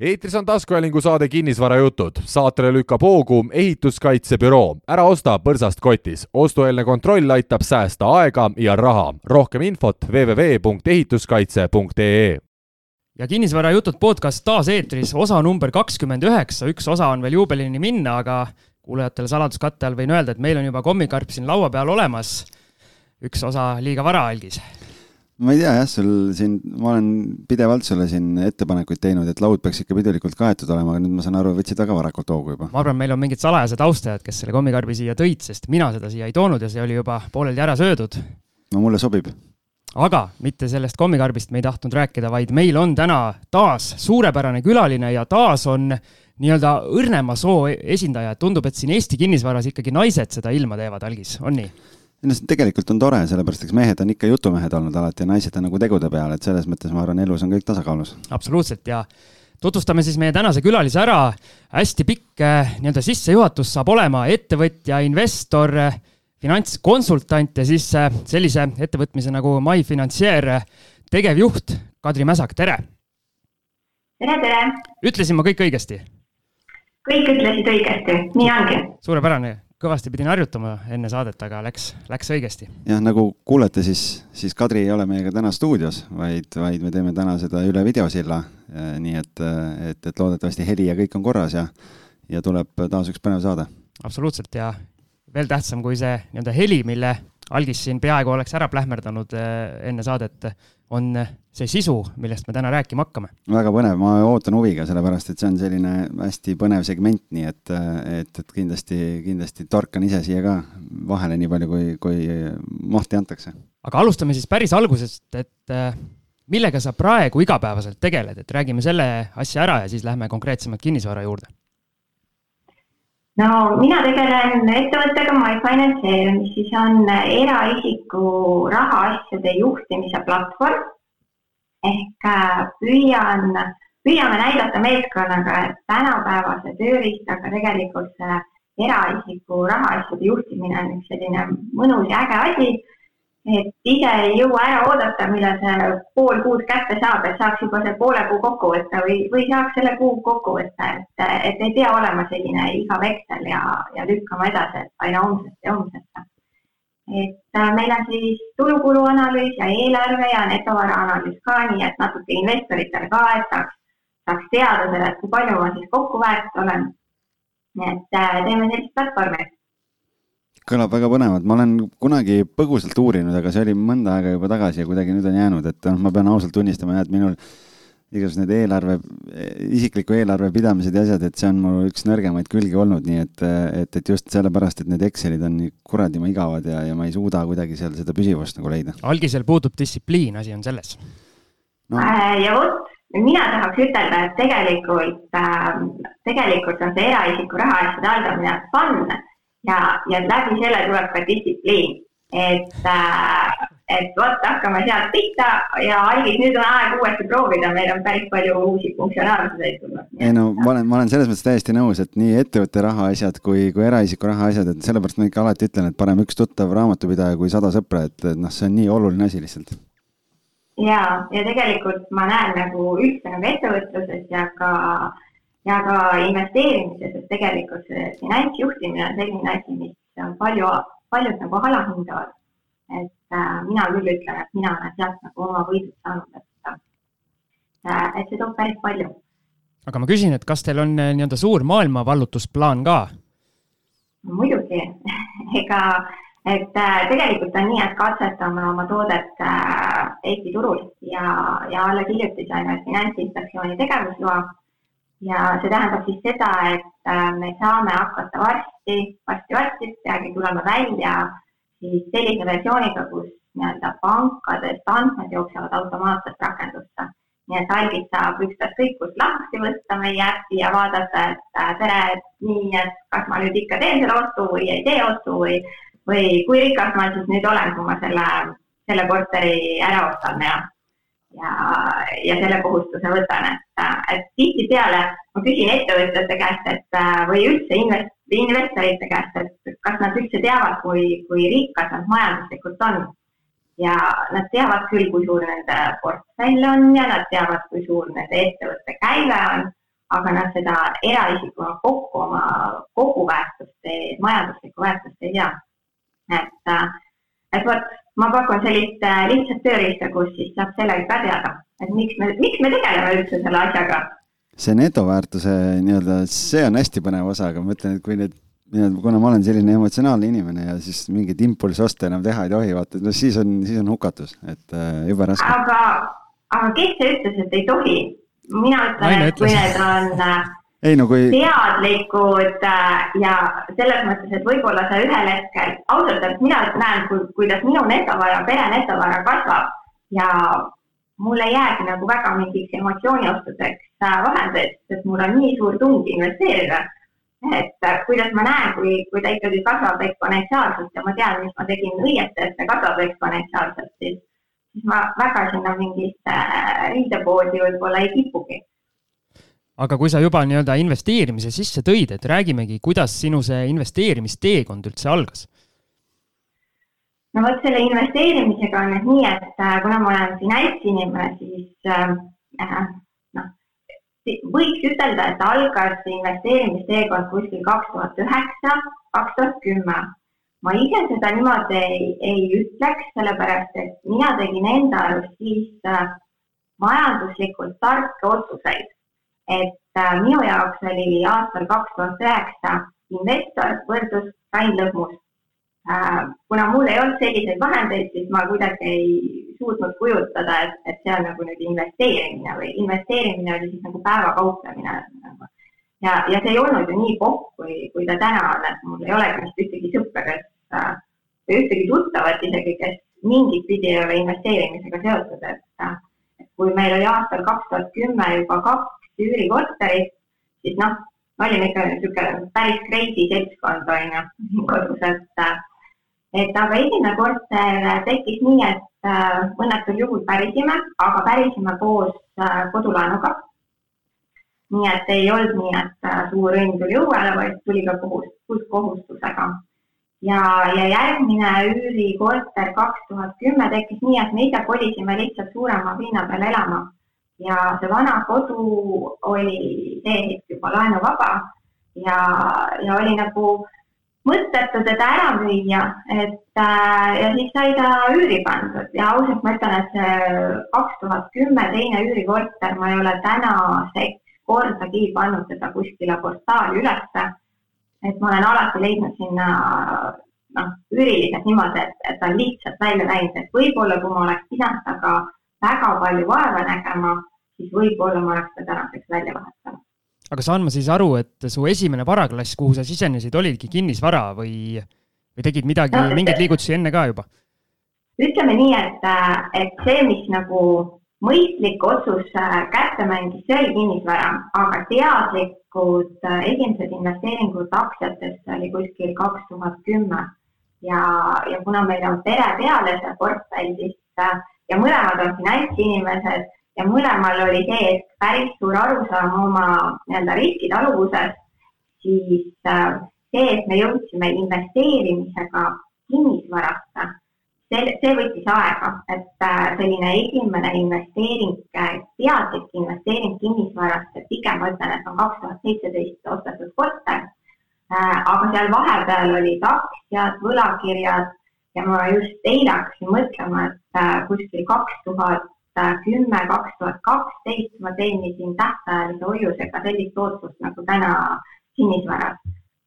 eetris on taskuhäälingu saade Kinnisvarajutud. saatele lükkab hoogu ehituskaitsebüroo. ära osta põrsast kotis. ostueelne kontroll aitab säästa aega ja raha. rohkem infot www.ehituskaitse.ee ja Kinnisvarajutud podcast taas eetris, osa number kakskümmend üheksa, üks osa on veel juubelini minna, aga kuulajatele saladuskatte all võin öelda, et meil on juba kommikarp siin laua peal olemas. üks osa liiga vara algis ma ei tea jah, sul siin, ma olen pidevalt sulle siin ettepanekuid teinud, et laud peaks ikka pidulikult kaetud olema, aga nüüd ma saan aru, võtsid väga varakult hoogu juba. ma arvan, meil on mingid salajased austajad, kes selle kommikarbi siia tõid, sest mina seda siia ei toonud ja see oli juba pooleldi ära söödud. no mulle sobib. aga mitte sellest kommikarbist me ei tahtnud rääkida, vaid meil on täna taas suurepärane külaline ja taas on nii-öelda õrnema soo esindaja, et tundub, et siin Eesti kinnisvaras ikkagi naised seda ilma teevad, Algis, on nii? Ei no see tegelikult on tore, sellepärast eks mehed on ikka jutumehed olnud alati ja naised on nagu tegude peal, et selles mõttes ma arvan, elus on kõik tasakaalus. absoluutselt ja tutvustame siis meie tänase külalise ära. hästi pikk eh, nii-öelda sissejuhatus saab olema ettevõtja, investor, finantskonsultant ja siis eh, sellise ettevõtmise nagu MyFinancier tegevjuht Kadri Mäsak, tere. tere, tere. ütlesin ma kõik õigesti? kõik ütlesid õigesti, nii ongi. suurepärane kõvasti pidin harjutama enne saadet, aga läks, läks õigesti. jah, nagu kuulete, siis, siis Kadri ei ole meiega täna stuudios, vaid, vaid me teeme täna seda üle videosilla. nii et, et, et loodetavasti heli ja kõik on korras ja, ja tuleb taas üks põnev saade. absoluutselt ja veel tähtsam kui see nii-öelda heli, mille algis siin peaaegu oleks ära plähmerdanud eh, enne saadet on see sisu, millest me täna rääkima hakkame. väga põnev, ma ootan huviga, sellepärast et see on selline hästi põnev segment, nii et, et, et kindlasti, kindlasti torkan ise siia ka vahele nii palju, kui, kui mahti antakse. aga alustame siis päris algusest, et millega sa praegu igapäevaselt tegeled, et räägime selle asja ära ja siis lähme konkreetsemalt kinnisvara juurde no mina tegelen ettevõttega MyFinanceer, mis siis on eraisiku rahaasjade juhtimise platvorm. ehk äh, püüan, püüame näidata meeskonnaga, et tänapäevase tööriistaga tegelikult see eraisiku rahaasjade juhtimine on üks selline mõnus ja äge asi et ise ei jõua ära oodata, millal see pool kuud kätte saab, et saaks juba see poole kuu kokku võtta või, või saaks selle kuu kokku võtta, et, et ei pea olema selline igav Excel ja, ja lükkama edasi, et aina homsest ja homsesse. et äh, meil on siis tulukulu analüüs ja eelarve ja netovara analüüs ka, nii et natuke investoritele ka, et saaks, saaks teada selle, et kui palju ma siis kokku väärt olen. nii et äh, teeme sellist platvormi kõlab väga põnevalt, ma olen kunagi põgusalt uurinud, aga see oli mõnda aega juba tagasi ja kuidagi nüüd on jäänud, et noh, ma pean ausalt tunnistama jah, et minul igasugused need eelarve, isikliku eelarve pidamised ja asjad, et see on mul üks nõrgemaid külgi olnud, nii et, et, et just sellepärast, et need Excelid on nii kuradima igavad ja, ja ma ei suuda kuidagi seal seda püsivust nagu leida. algisel puudub distsipliin, asi on selles. No.. Äh, ja vot, mina tahaks ütelda, et tegelikult äh,, tegelikult on see eraisiku rahaasjade haldamine fun ja, ja läbi selle tuleb ka distsipliin. et äh,, et vot hakkame sealt pihta ja Algis, nüüd on aeg uuesti proovida, meil on päris palju uusi funktsionaalsuseid tulnud. ei no ma olen, ma olen selles mõttes täiesti nõus, et nii ettevõtte rahaasjad kui, kui eraisiku rahaasjad, et sellepärast ma ikka alati ütlen, et parem üks tuttav raamatupidaja kui sada sõpra, et, noh, see on nii oluline asi lihtsalt ja, ja tegelikult ma näen nagu üldse nagu ettevõtluses ja ka äh, ja ka investeerimises, et tegelikult see finantsjuhtimine on selline asi, mis on palju, paljud nagu alahindavad. et äh, mina küll ütlen, et mina olen sealt nagu oma võidud saanud, et äh,, et see toob päris palju. aga ma küsin, et kas teil on äh, nii-öelda suur maailmavallutusplaan ka? muidugi ega et äh, tegelikult on nii, et katsetame oma toodet äh, Eesti turul ja, ja alles hiljuti saime Finantsinspektsiooni tegevusloa ja see tähendab siis seda, et äh, me saame hakata varsti, varsti-varsti peagi tulema välja siis sellise versiooniga, kus nii-öelda pankadest andmed jooksevad automaatselt rakendusse. nii et algis saab ükskõik kust lahti võtta meie äppi ja vaadata, et äh, tere, et nii, et kas ma nüüd ikka teen selle ostu või ei tee ostu või, või kui rikas ma siis nüüd olen, kui ma selle, selle korteri ära ostan ja ja, ja selle kohustuse võtan, et, et tihtipeale ma küsin ettevõtjate käest, et või üldse invest-, investorite käest, et kas nad üldse teavad, kui, kui rikkad nad majanduslikult on. ja nad teavad küll, kui suur nende portfell on ja nad teavad, kui suur nende ettevõtte käive on, aga nad seda eraisikuna kokku oma koguväärtust, majanduslikku väärtust ei tea. et, et vot, ma pakun sellist lihtsat tööriista, kus siis saab sellega ka teada, et miks me, miks me tegeleme üldse selle asjaga see netoväärtuse nii-öelda, see on hästi põnev osa, aga ma ütlen, et kui need nii-öelda, kuna ma olen selline emotsionaalne inimene ja siis mingeid impulssoste enam teha ei tohi, vaata, no siis on, siis on hukatus, et äh, jube raske. aga, aga kes see ütles, et ei tohi? mina ütlen, et kui need on äh, ei no kui. teadlikud äh, ja selles mõttes, et võib-olla sa ühel hetkel, ausalt öeldes mina näen, kuidas minu netovara, pere netovara kasvab ja mul ei jäägi nagu väga mingiks emotsiooniostudeks äh, vahendeid, sest mul on nii suur tung investeerida et äh, kuidas ma näen, kui, kui ta ikkagi kasvab eksponentsiaalselt ja ma tean, mis ma tegin õieti, et see kasvab eksponentsiaalselt, siis, siis ma väga sinna mingisse riidepoodi võib-olla ei kipugi. Aga kui sa juba nii-öelda investeerimise sisse tõid, et räägimegi, kuidas sinu see investeerimisteekond üldse algas? no vot, selle investeerimisega on nüüd nii, et äh, kuna ma olen finantsinimene, siis äh, võiks ütelda, et algas investeerimisteekond kuskil kaks tuhat üheksa, kaks tuhat kümme. ma ise seda niimoodi ei, ei ütleks, sellepärast et mina tegin enda arust siis äh, majanduslikult tarke otsuseid. Et äh, minu jaoks oli aastal kaks tuhat üheksa investor võrdus Rain Lõhmus äh,. kuna mul ei olnud selliseid vahendeid, siis ma kuidagi ei suutnud kujutada, et, et see on nagu nüüd investeerimine või investeerimine oli siis nagu päevakauplemine nagu. ja, ja see ei olnud ju nii popp, kui, kui ta täna on, et mul ei olegi vist ühtegi sõpra, kes äh, või ühtegi tuttavat isegi, kes mingit pidi ei ole investeerimisega seotud, et kui meil oli aastal kaks tuhat kümme juba kaks üürikorterit, siis noh, me olime ikka niisugune päris crazy seltskond on ju kodus, et et aga esimene korter tekkis nii, et Äh, õnnetul juhul pärisime, aga pärisime koos äh, kodulaenuga. nii et ei olnud nii, et äh, suur õnn tuli õuele, vaid tuli ka kohus, kohustusega. ja, ja järgmine üürikorter kaks tuhat kümme tekkis nii, et me ise kolisime lihtsalt suurema pinna peale elama ja see vana kodu oli see hetk juba laenuvaba. Ja, ja oli nagu mõttetu teda ära müüa, et äh, ja siis sai ta üüri pandud. Ja ausalt ma ütlen, et see kaks tuhat kümme teine üürikorter, ma ei ole tänaseks kordagi pannud teda kuskile portaali ülesse. et ma olen alati leidnud sinna noh, üüriliselt niimoodi, et, et ta on lihtsalt välja läinud, et võib-olla kui ma oleks pidanud temaga väga palju vaeva nägema, siis võib-olla ma oleks ta tänaseks välja vahetanud aga saan ma siis aru, et su esimene varaklass, kuhu sa sisenesid, olidki kinnisvara või, või tegid midagi no,, mingeid liigutusi enne ka juba? ütleme nii, et, et see, mis nagu mõistlik otsus äh, kätte mängis, see oli kinnisvara, aga teadlikud äh, esimesed investeeringud aktsiatesse oli kuskil kaks tuhat kümme. ja, ja kuna meil on pere peale see portfell, siis äh, ja mõlemad on finantsinimesed ja mõlemal oli sees päris suur arusaam oma nii-öelda riskitaluvusest, siis äh, see, et me jõudsime investeerimisega kinnisvarasse, see, see võttis aega, et äh, selline esimene investeering, teadlik investeering kinnisvarasse, pigem ma ütlen, et on kaks tuhat seitseteist ostetud korter, äh, aga seal vahepeal olid aktsiad, võlakirjad ja ma just eile hakkasin mõtlema, et kuskil kaks tuhat kümme, kaks tuhat kaksteist ma teenisin tähtajalise hoiusega sellist tootlust nagu täna kinnisvaras.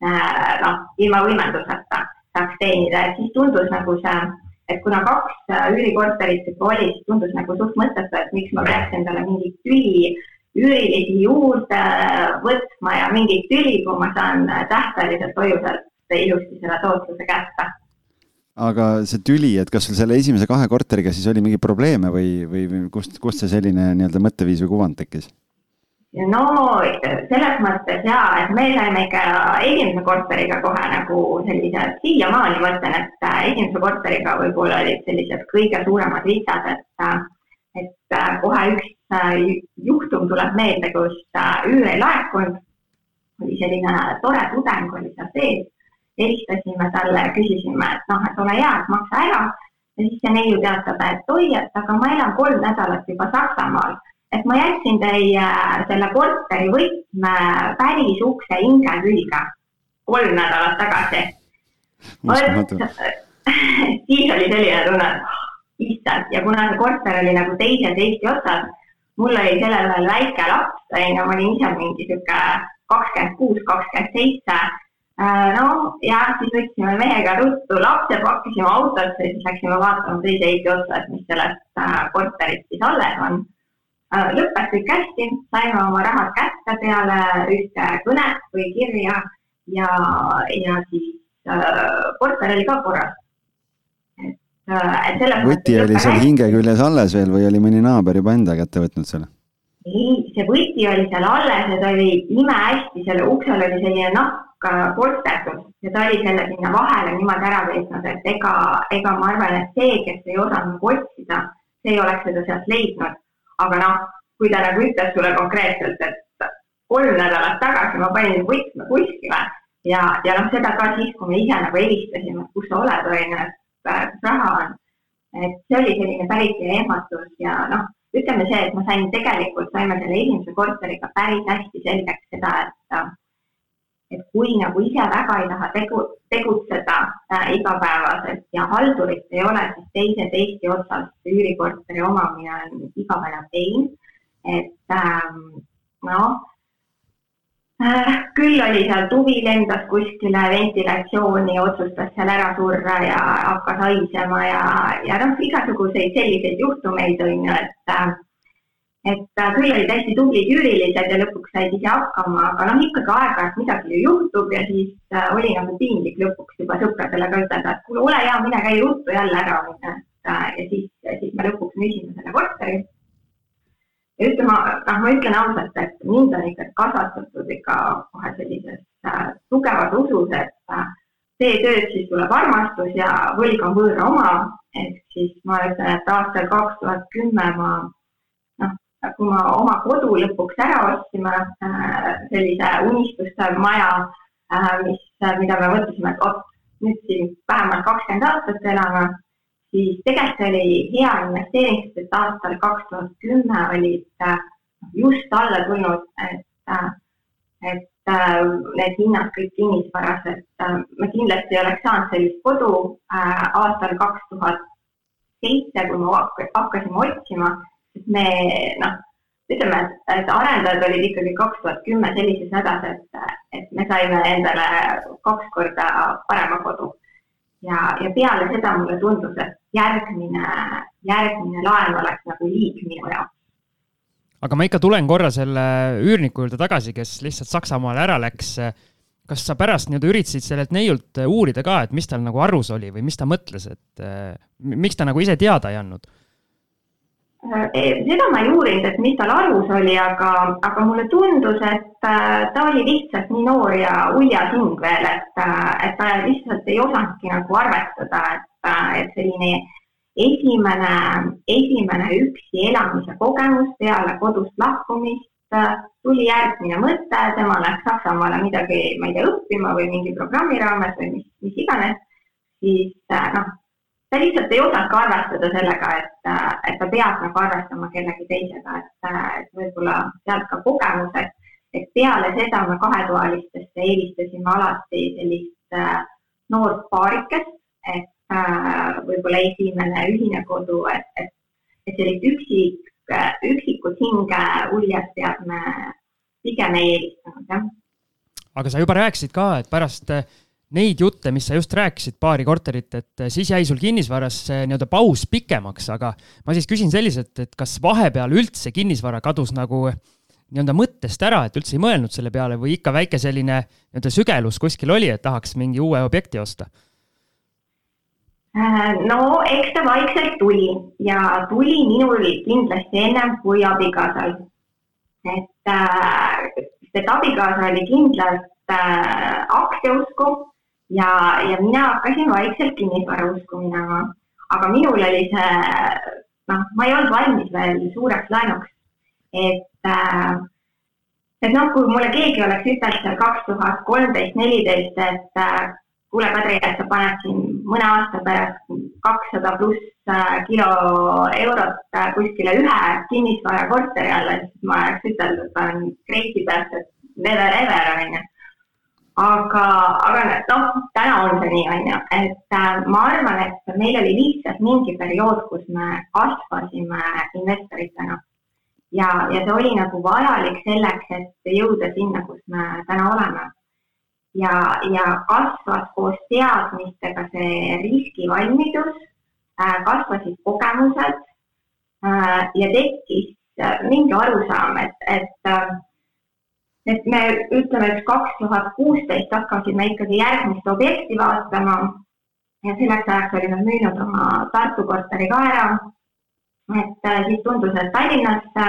Äh, noh, ilma võimenduseta saaks teenida, et siis tundus nagu see, et kuna kaks äh, üürikorterit juba oli, siis tundus nagu suht mõttetu, et miks ma peaks endale mingit tüli, üürilisi juurde võtma ja mingit tüli, kui ma saan tähtajaliselt hoiuselt ilusti selle tootluse kätte aga see tüli, et kas sul selle esimese kahe korteriga siis oli mingeid probleeme või, või, või kust, kust see selline nii-öelda mõtteviis või kuvand tekkis? no selles mõttes ja, et me saime ikka esimese korteriga kohe nagu sellised, siiamaani ma ütlen, et äh, esimese korteriga võib-olla olid sellised kõige suuremad vitsad, et, äh, et äh, kohe üks juhtum tuleb meelde, kus üür ei laekunud. oli selline tore tudeng oli seal sees helistasime talle ja küsisime, et noh, et ole hea, et maksa ära. ja siis see neiu teatab, et oi, et aga ma elan kolm nädalat juba Saksamaal. Et ma jätsin teie selle korteri võtme päris ukse hinge külge. Kolm nädalat tagasi. siis oli selline tunne, et ah, issand. Ja kuna see korter oli nagu teises Eesti otsas, mul oli sellel ajal väike laps, onju, ma olin ise mingi sihuke kakskümmend kuus, kakskümmend seitse. Äh, no ja siis võtsime mehega ruttu lapse, pakkisime autosse ja siis läksime vaatama teise Eesti otsa, et mis sellest äh, korterist siis alles on. Äh, lõppes kõik hästi, saime oma rahad kätte peale ühte kõnet või kirja ja, ja siis korter oli ka korras. võti oli seal hinge küljes alles veel või oli mõni naaber juba enda kätte võtnud selle? See võti oli seal alles ja ta oli imehästi, selle uksel oli selline nahk polsterdatud ja ta oli selle sinna vahele niimoodi ära peitnud, et ega, ega ma arvan, et see, kes ei osanud nagu otsida, see ei oleks seda sealt leidnud. aga noh, kui ta nagu ütles sulle konkreetselt, et kolm nädalat tagasi ma panin võtme kuskile ja, ja noh, seda ka siis, kui me ise nagu helistasime, et kus sa oled, on ju, et kus raha on. et see oli selline päris ehmatus ja noh, ütleme see, et ma sain tegelikult, saime selle esimese korteriga päris hästi selgeks seda, et et kui nagu ise väga ei taha tegu, tegutseda äh, igapäevaselt ja haldurit ei ole, siis teises Eesti otsas üürikorteri omamine on igavene pein. et ähm, noh küll oli seal tuvi lendas kuskile ventilatsiooni, otsustas seal ära surra ja hakkas haisema ja, ja noh, igasuguseid selliseid juhtumeid on ju, et et küll olid hästi tublid üürilised ja lõpuks said ise hakkama, aga noh, ikkagi aeg-ajalt midagi ju juhtub ja siis äh, oli nagu piinlik lõpuks juba sõpradele ka ütelda, et kuule, ole hea, mine käi ruttu jälle ära, onju. Äh, ja siis, siis me lõpuks müüsime selle korteri. Ja ütleme, noh, ma ütlen ausalt, et mind on ikka kasvatatud ikka kohe sellises äh, tugevas usus, et äh, tee tööd, siis tuleb armastus ja võlg on võõra oma. ehk siis ma ütlen, et aastal kaks tuhat kümme ma kui ma oma kodu lõpuks ära ostsime, äh, sellise unistuste maja, äh, mis, mida me mõtlesime, et vot nüüd siin vähemalt kakskümmend aastat elame, siis tegelikult oli hea investeering, sest et aastal kaks tuhat kümme olid äh, just alla tulnud, et, et need hinnad kõik kinnisvaras, et me kindlasti ei oleks saanud sellist kodu aastal kaks tuhat seitse, kui me hakkasime otsima me noh, ütleme, et arendajad olid ikkagi kaks tuhat kümme sellises hädas, et, et me saime endale kaks korda parema kodu. Ja, ja peale seda mulle tundus, et järgmine, järgmine laen oleks nagu liig minu jaoks aga ma ikka tulen korra selle üürniku juurde tagasi, kes lihtsalt Saksamaale ära läks. kas sa pärast nii-öelda üritasid sellelt neiult uurida ka, et mis tal nagu arus oli või mis ta mõtles, et miks ta nagu ise teada ei andnud? Äh, seda ma ei uurinud, et mis tal arvus oli, aga, aga mulle tundus, et äh, ta oli lihtsalt nii noor ja uljas hing veel, et, äh, et ta lihtsalt ei osanudki nagu arvestada, et, et selline esimene, esimene üksi elamise kogemus peale kodust lahkumist tuli järgmine mõte, tema läks Saksamaale midagi, ma ei tea, õppima või mingi programmi raames või mis, mis iganes, siis noh ta lihtsalt ei osanudki arvestada sellega, et, et ta peab nagu arvestama kellegi teisega, et, et võib-olla sealt ka kogemus, et, peale seda me kahetoalistesse eelistasime alati sellist äh, noort paarikest, et äh, võib-olla esimene ühine kodu, et, et, et sellist üksik, üksikut hinge uljast peab me pigem ei eelistanud, jah. aga sa juba rääkisid ka, et pärast äh, neid jutte, mis sa just rääkisid, paari korterit, et siis jäi sul kinnisvaras see nii-öelda paus pikemaks, aga ma siis küsin selliselt, et kas vahepeal üldse kinnisvara kadus nagu nii-öelda mõttest ära, et üldse ei mõelnud selle peale või ikka väike selline nii-öelda sügelus kuskil oli, et tahaks mingi uue objekti osta? Äh, no eks ta vaikselt tuli ja tuli minul kindlasti ennem kui abikaasal. et äh,, et abikaasa oli kindlalt äh, aktsiausku ja, ja mina hakkasin vaikselt kinnisvara usku minema. aga minul oli see, noh, ma ei olnud valmis veel suureks laenuks. et, äh, et noh, kui mulle keegi oleks ütelnud seal kaks tuhat kolmteist, neliteist, et äh, kuule, Kadri, et sa paned siin mõne aasta pärast kakssada pluss äh, kilo eurot kuskile ühe kinnisvarakorteri alla, siis ma oleks ütelnud, et ma olen crazy person, never ever onju. Aga, aga noh, täna on see nii onju, et äh, ma arvan, et meil oli lihtsalt mingi periood, kus me kasvasime investoritena. Ja, ja see oli nagu vajalik selleks, et jõuda sinna, kus me täna oleme. Ja, ja kasvas koos teadmistega see riskivalmidus, äh, kasvasid kogemused äh, ja tekkis äh, mingi arusaam, et, et et me ütleme, et kaks tuhat kuusteist hakkasime ikkagi järgmist objekti vaatama ja selleks ajaks olime müünud oma Tartu korteri ka ära. et siis tundus, et Tallinnasse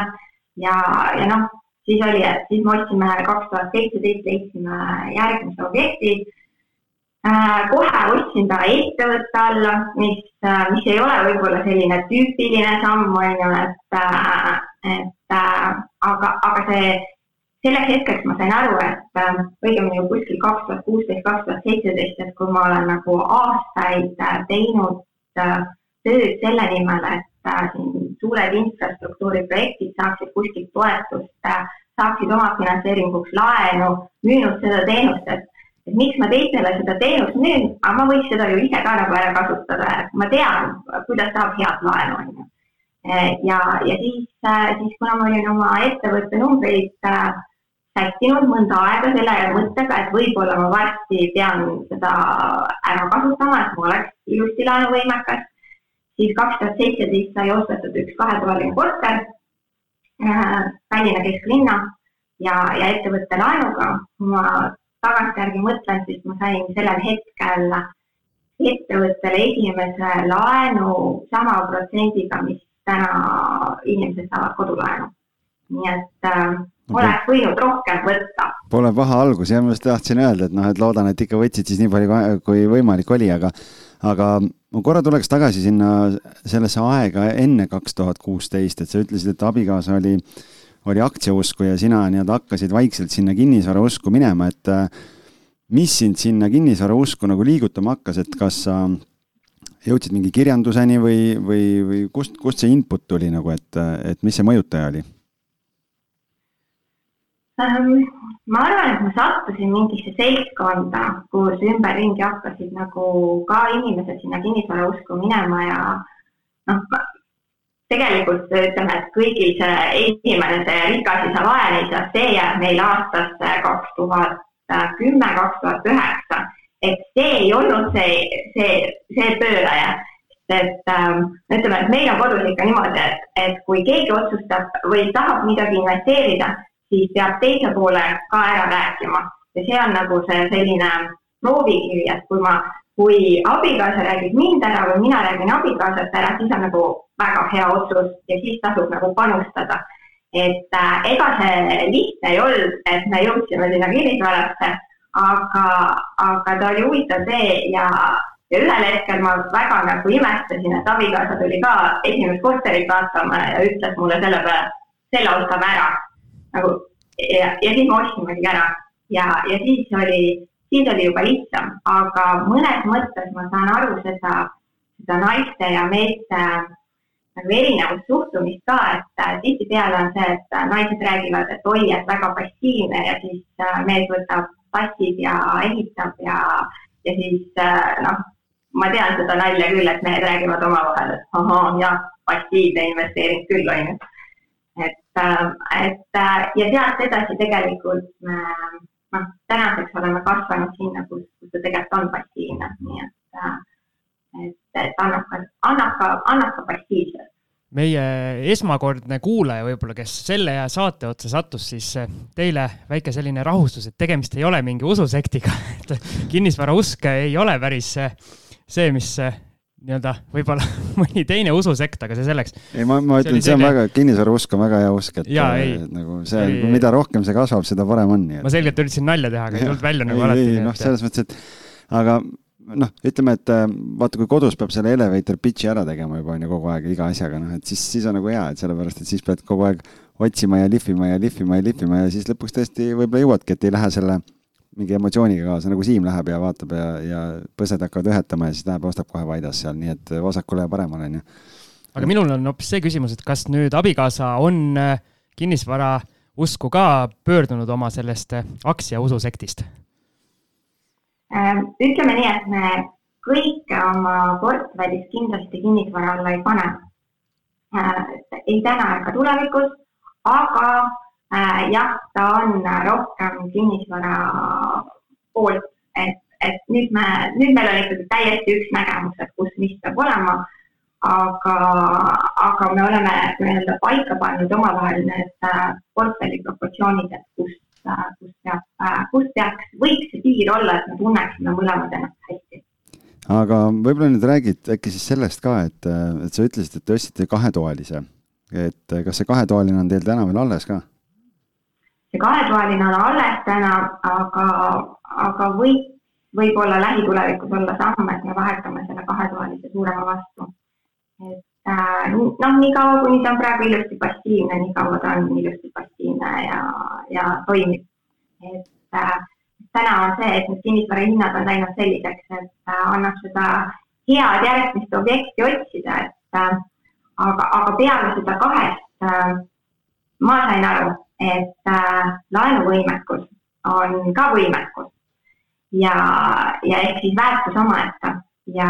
ja, ja noh, siis oli, et siis me ostsime kaks tuhat seitseteist, leidsime järgmise objekti. Äh, kohe ostsin ta ettevõtte alla, mis, äh, mis ei ole võib-olla selline tüüpiline samm, on ju, et, äh, et aga, aga see, selleks hetkeks ma sain aru, et õigemini kuskil kaks tuhat kuusteist, kaks tuhat seitseteist, et kui ma olen nagu aastaid teinud tööd selle nimel, et siin suured infrastruktuuriprojektid saaksid kuskilt toetust, saaksid omafinantseeringuks laenu, müünud seda teenust, et, et miks ma teistele seda teenust müün, aga ma võiks seda ju ise ka nagu ära kasutada, et ma tean, kuidas saab head laenu, on ju. ja, ja siis, siis kuna ma olin oma ettevõtte numbreid äh, sättinud mõnda aega selle mõttega, et võib-olla ma varsti pean seda ära kasutama, et ma oleks ilusti laenuvõimekas siis kaks tuhat seitseteist sai ostetud üks kahetoaline korter äh, Tallinna kesklinna ja, ja ettevõtte laenuga. ma tagantjärgi mõtlen, siis ma sain sellel hetkel ettevõttele esimese laenu sama protsendiga, mis täna inimesed saavad kodulaenu. nii et äh, oleks võinud rohkem võtta. Pole paha algus, jah, ma just tahtsin öelda, et noh, et loodan, et ikka võtsid siis nii palju, kui võimalik oli, aga aga ma korra tuleks tagasi sinna sellesse aega enne kaks tuhat kuusteist, et sa ütlesid, et abikaasa oli, oli aktsiausku ja sina nii-öelda hakkasid vaikselt sinna kinnisvarausku minema, et äh, mis sind sinna kinnisvarausku nagu liigutama hakkas, et kas sa jõudsid mingi kirjanduseni või, või, või kust, kust see input tuli nagu, et, et mis see mõjutaja oli? Ähm, ma arvan, et ma sattusin mingisse seltskonda, kus ümberringi hakkasid nagu ka inimesed sinna kinnisvarausku minema ja noh, tegelikult ütleme, et kõigil see esimene, see rikas isa, vaene isa, see jääb meil aastasse kaks tuhat kümme, kaks tuhat üheksa. et see ei olnud see, see, see pööraja. et ähm, ütleme, et meil on kodus ikka niimoodi, et, et kui keegi otsustab või tahab midagi investeerida siis peab teise poole ka ära rääkima ja see on nagu see selline proovikivi, et kui ma, kui abikaasa räägib mind ära või mina räägin abikaasast ära, siis on nagu väga hea otsus ja siis tasub nagu panustada. et äh, ega see lihtne ei olnud, et me jõudsime sinna kinnisvarasse, aga, aga ta oli huvitav tee ja, ja ühel hetkel ma väga nagu imestasin, et abikaasa tuli ka esimest korterit vaatama ja ütles mulle selle peale, selle ostame ära nagu ja, ja siis me ostsimegi ära. Ja, ja siis oli, siis oli juba lihtsam, aga mõnes mõttes ma saan aru seda, seda naiste ja meeste nagu erinevust suhtumist ka, et äh, tihtipeale on see, et äh, naised räägivad, et oi, et väga passiivne ja siis äh, mees võtab passib ja ehitab ja, ja siis noh, ma tean seda nalja küll, et mehed räägivad omavahel, et ahah, jah, passiivne investeering küll, on ju äh, et äh, ja sealt edasi tegelikult me noh, tänaseks oleme kasvanud sinna, kus, kus ta tegelikult on passiivne, nii et, äh, et, et annab ka, annab ka, annab ka passiivselt meie esmakordne kuulaja võib-olla, kes selle saate otsa sattus, siis teile väike selline rahustus, et tegemist ei ole mingi ususektiga, et kinnisvarausk ei ole päris see, mis nii-öelda võib-olla mõni teine ususekt, aga see selleks. ei, ma, ma ütlen, see on selline... väga, kinnisvarausk on väga hea usk, et ja, ei, nagu see, mida rohkem see kasvab, seda parem on. ma selgelt üritasin nalja teha, aga ei tulnud välja nagu ei, alati. noh, selles mõttes, et aga noh, ütleme, et äh, vaata, kui kodus peab selle elevator pitch'i ära tegema juba on ju kogu aeg iga asjaga, noh, et siis, siis on nagu hea, et sellepärast, et siis pead kogu aeg otsima ja lihvima ja lihvima ja lihvima ja siis lõpuks tõesti võib-olla jõuadki, et ei lähe selle mingi emotsiooniga kaasa, nagu Siim läheb ja vaatab ja, ja põsed hakkavad ühetama ja siis läheb ja ostab kohe Vaidas seal, nii et vasakule ja paremale, on ju. aga minul on hoopis see küsimus, et kas nüüd abikaasa on äh, kinnisvara usku ka pöördunud oma sellest äh, aktsia ususektist? Ähm, ütleme nii, et me kõike oma portfellis kindlasti kinnisvara alla ei pane. Äh, ei täna ega tulevikus, aga jah, ta on rohkem kinnisvara poolt, et, et nüüd me, nüüd meil on ikkagi täiesti üks nägemus, et kus mis peab olema. aga, aga me oleme nii-öelda paika pannud omavahel need äh, portfelli proportsioonid, et kus, äh, kus peab, kus peaks, võiks see piir olla, et me tunneksime mõlemad ennast hästi aga võib-olla nüüd räägid äkki siis sellest ka, et, et sa ütlesid, et te ostsite kahetoalise, et kas see kahetoaline on teil täna veel alles ka? See kahetoaline on alles täna, aga, aga võib, võib-olla lähitulevikus olla samm, et me vahetame selle kahetoalise suurema vastu. et äh, noh, niikaua kuni ta on praegu ilusti passiivne, nii kaua ta on ilusti passiivne ja, ja toimib. et äh, täna on see, et need kinnisvara hinnad on läinud selliseks, et äh, annab seda head järgmist objekti otsida, et äh, aga, aga peale seda kahest äh, ma sain aru, et äh, laenuvõimekus on ka võimekus. Ja, ja ehk siis väärtus omaette. Ja,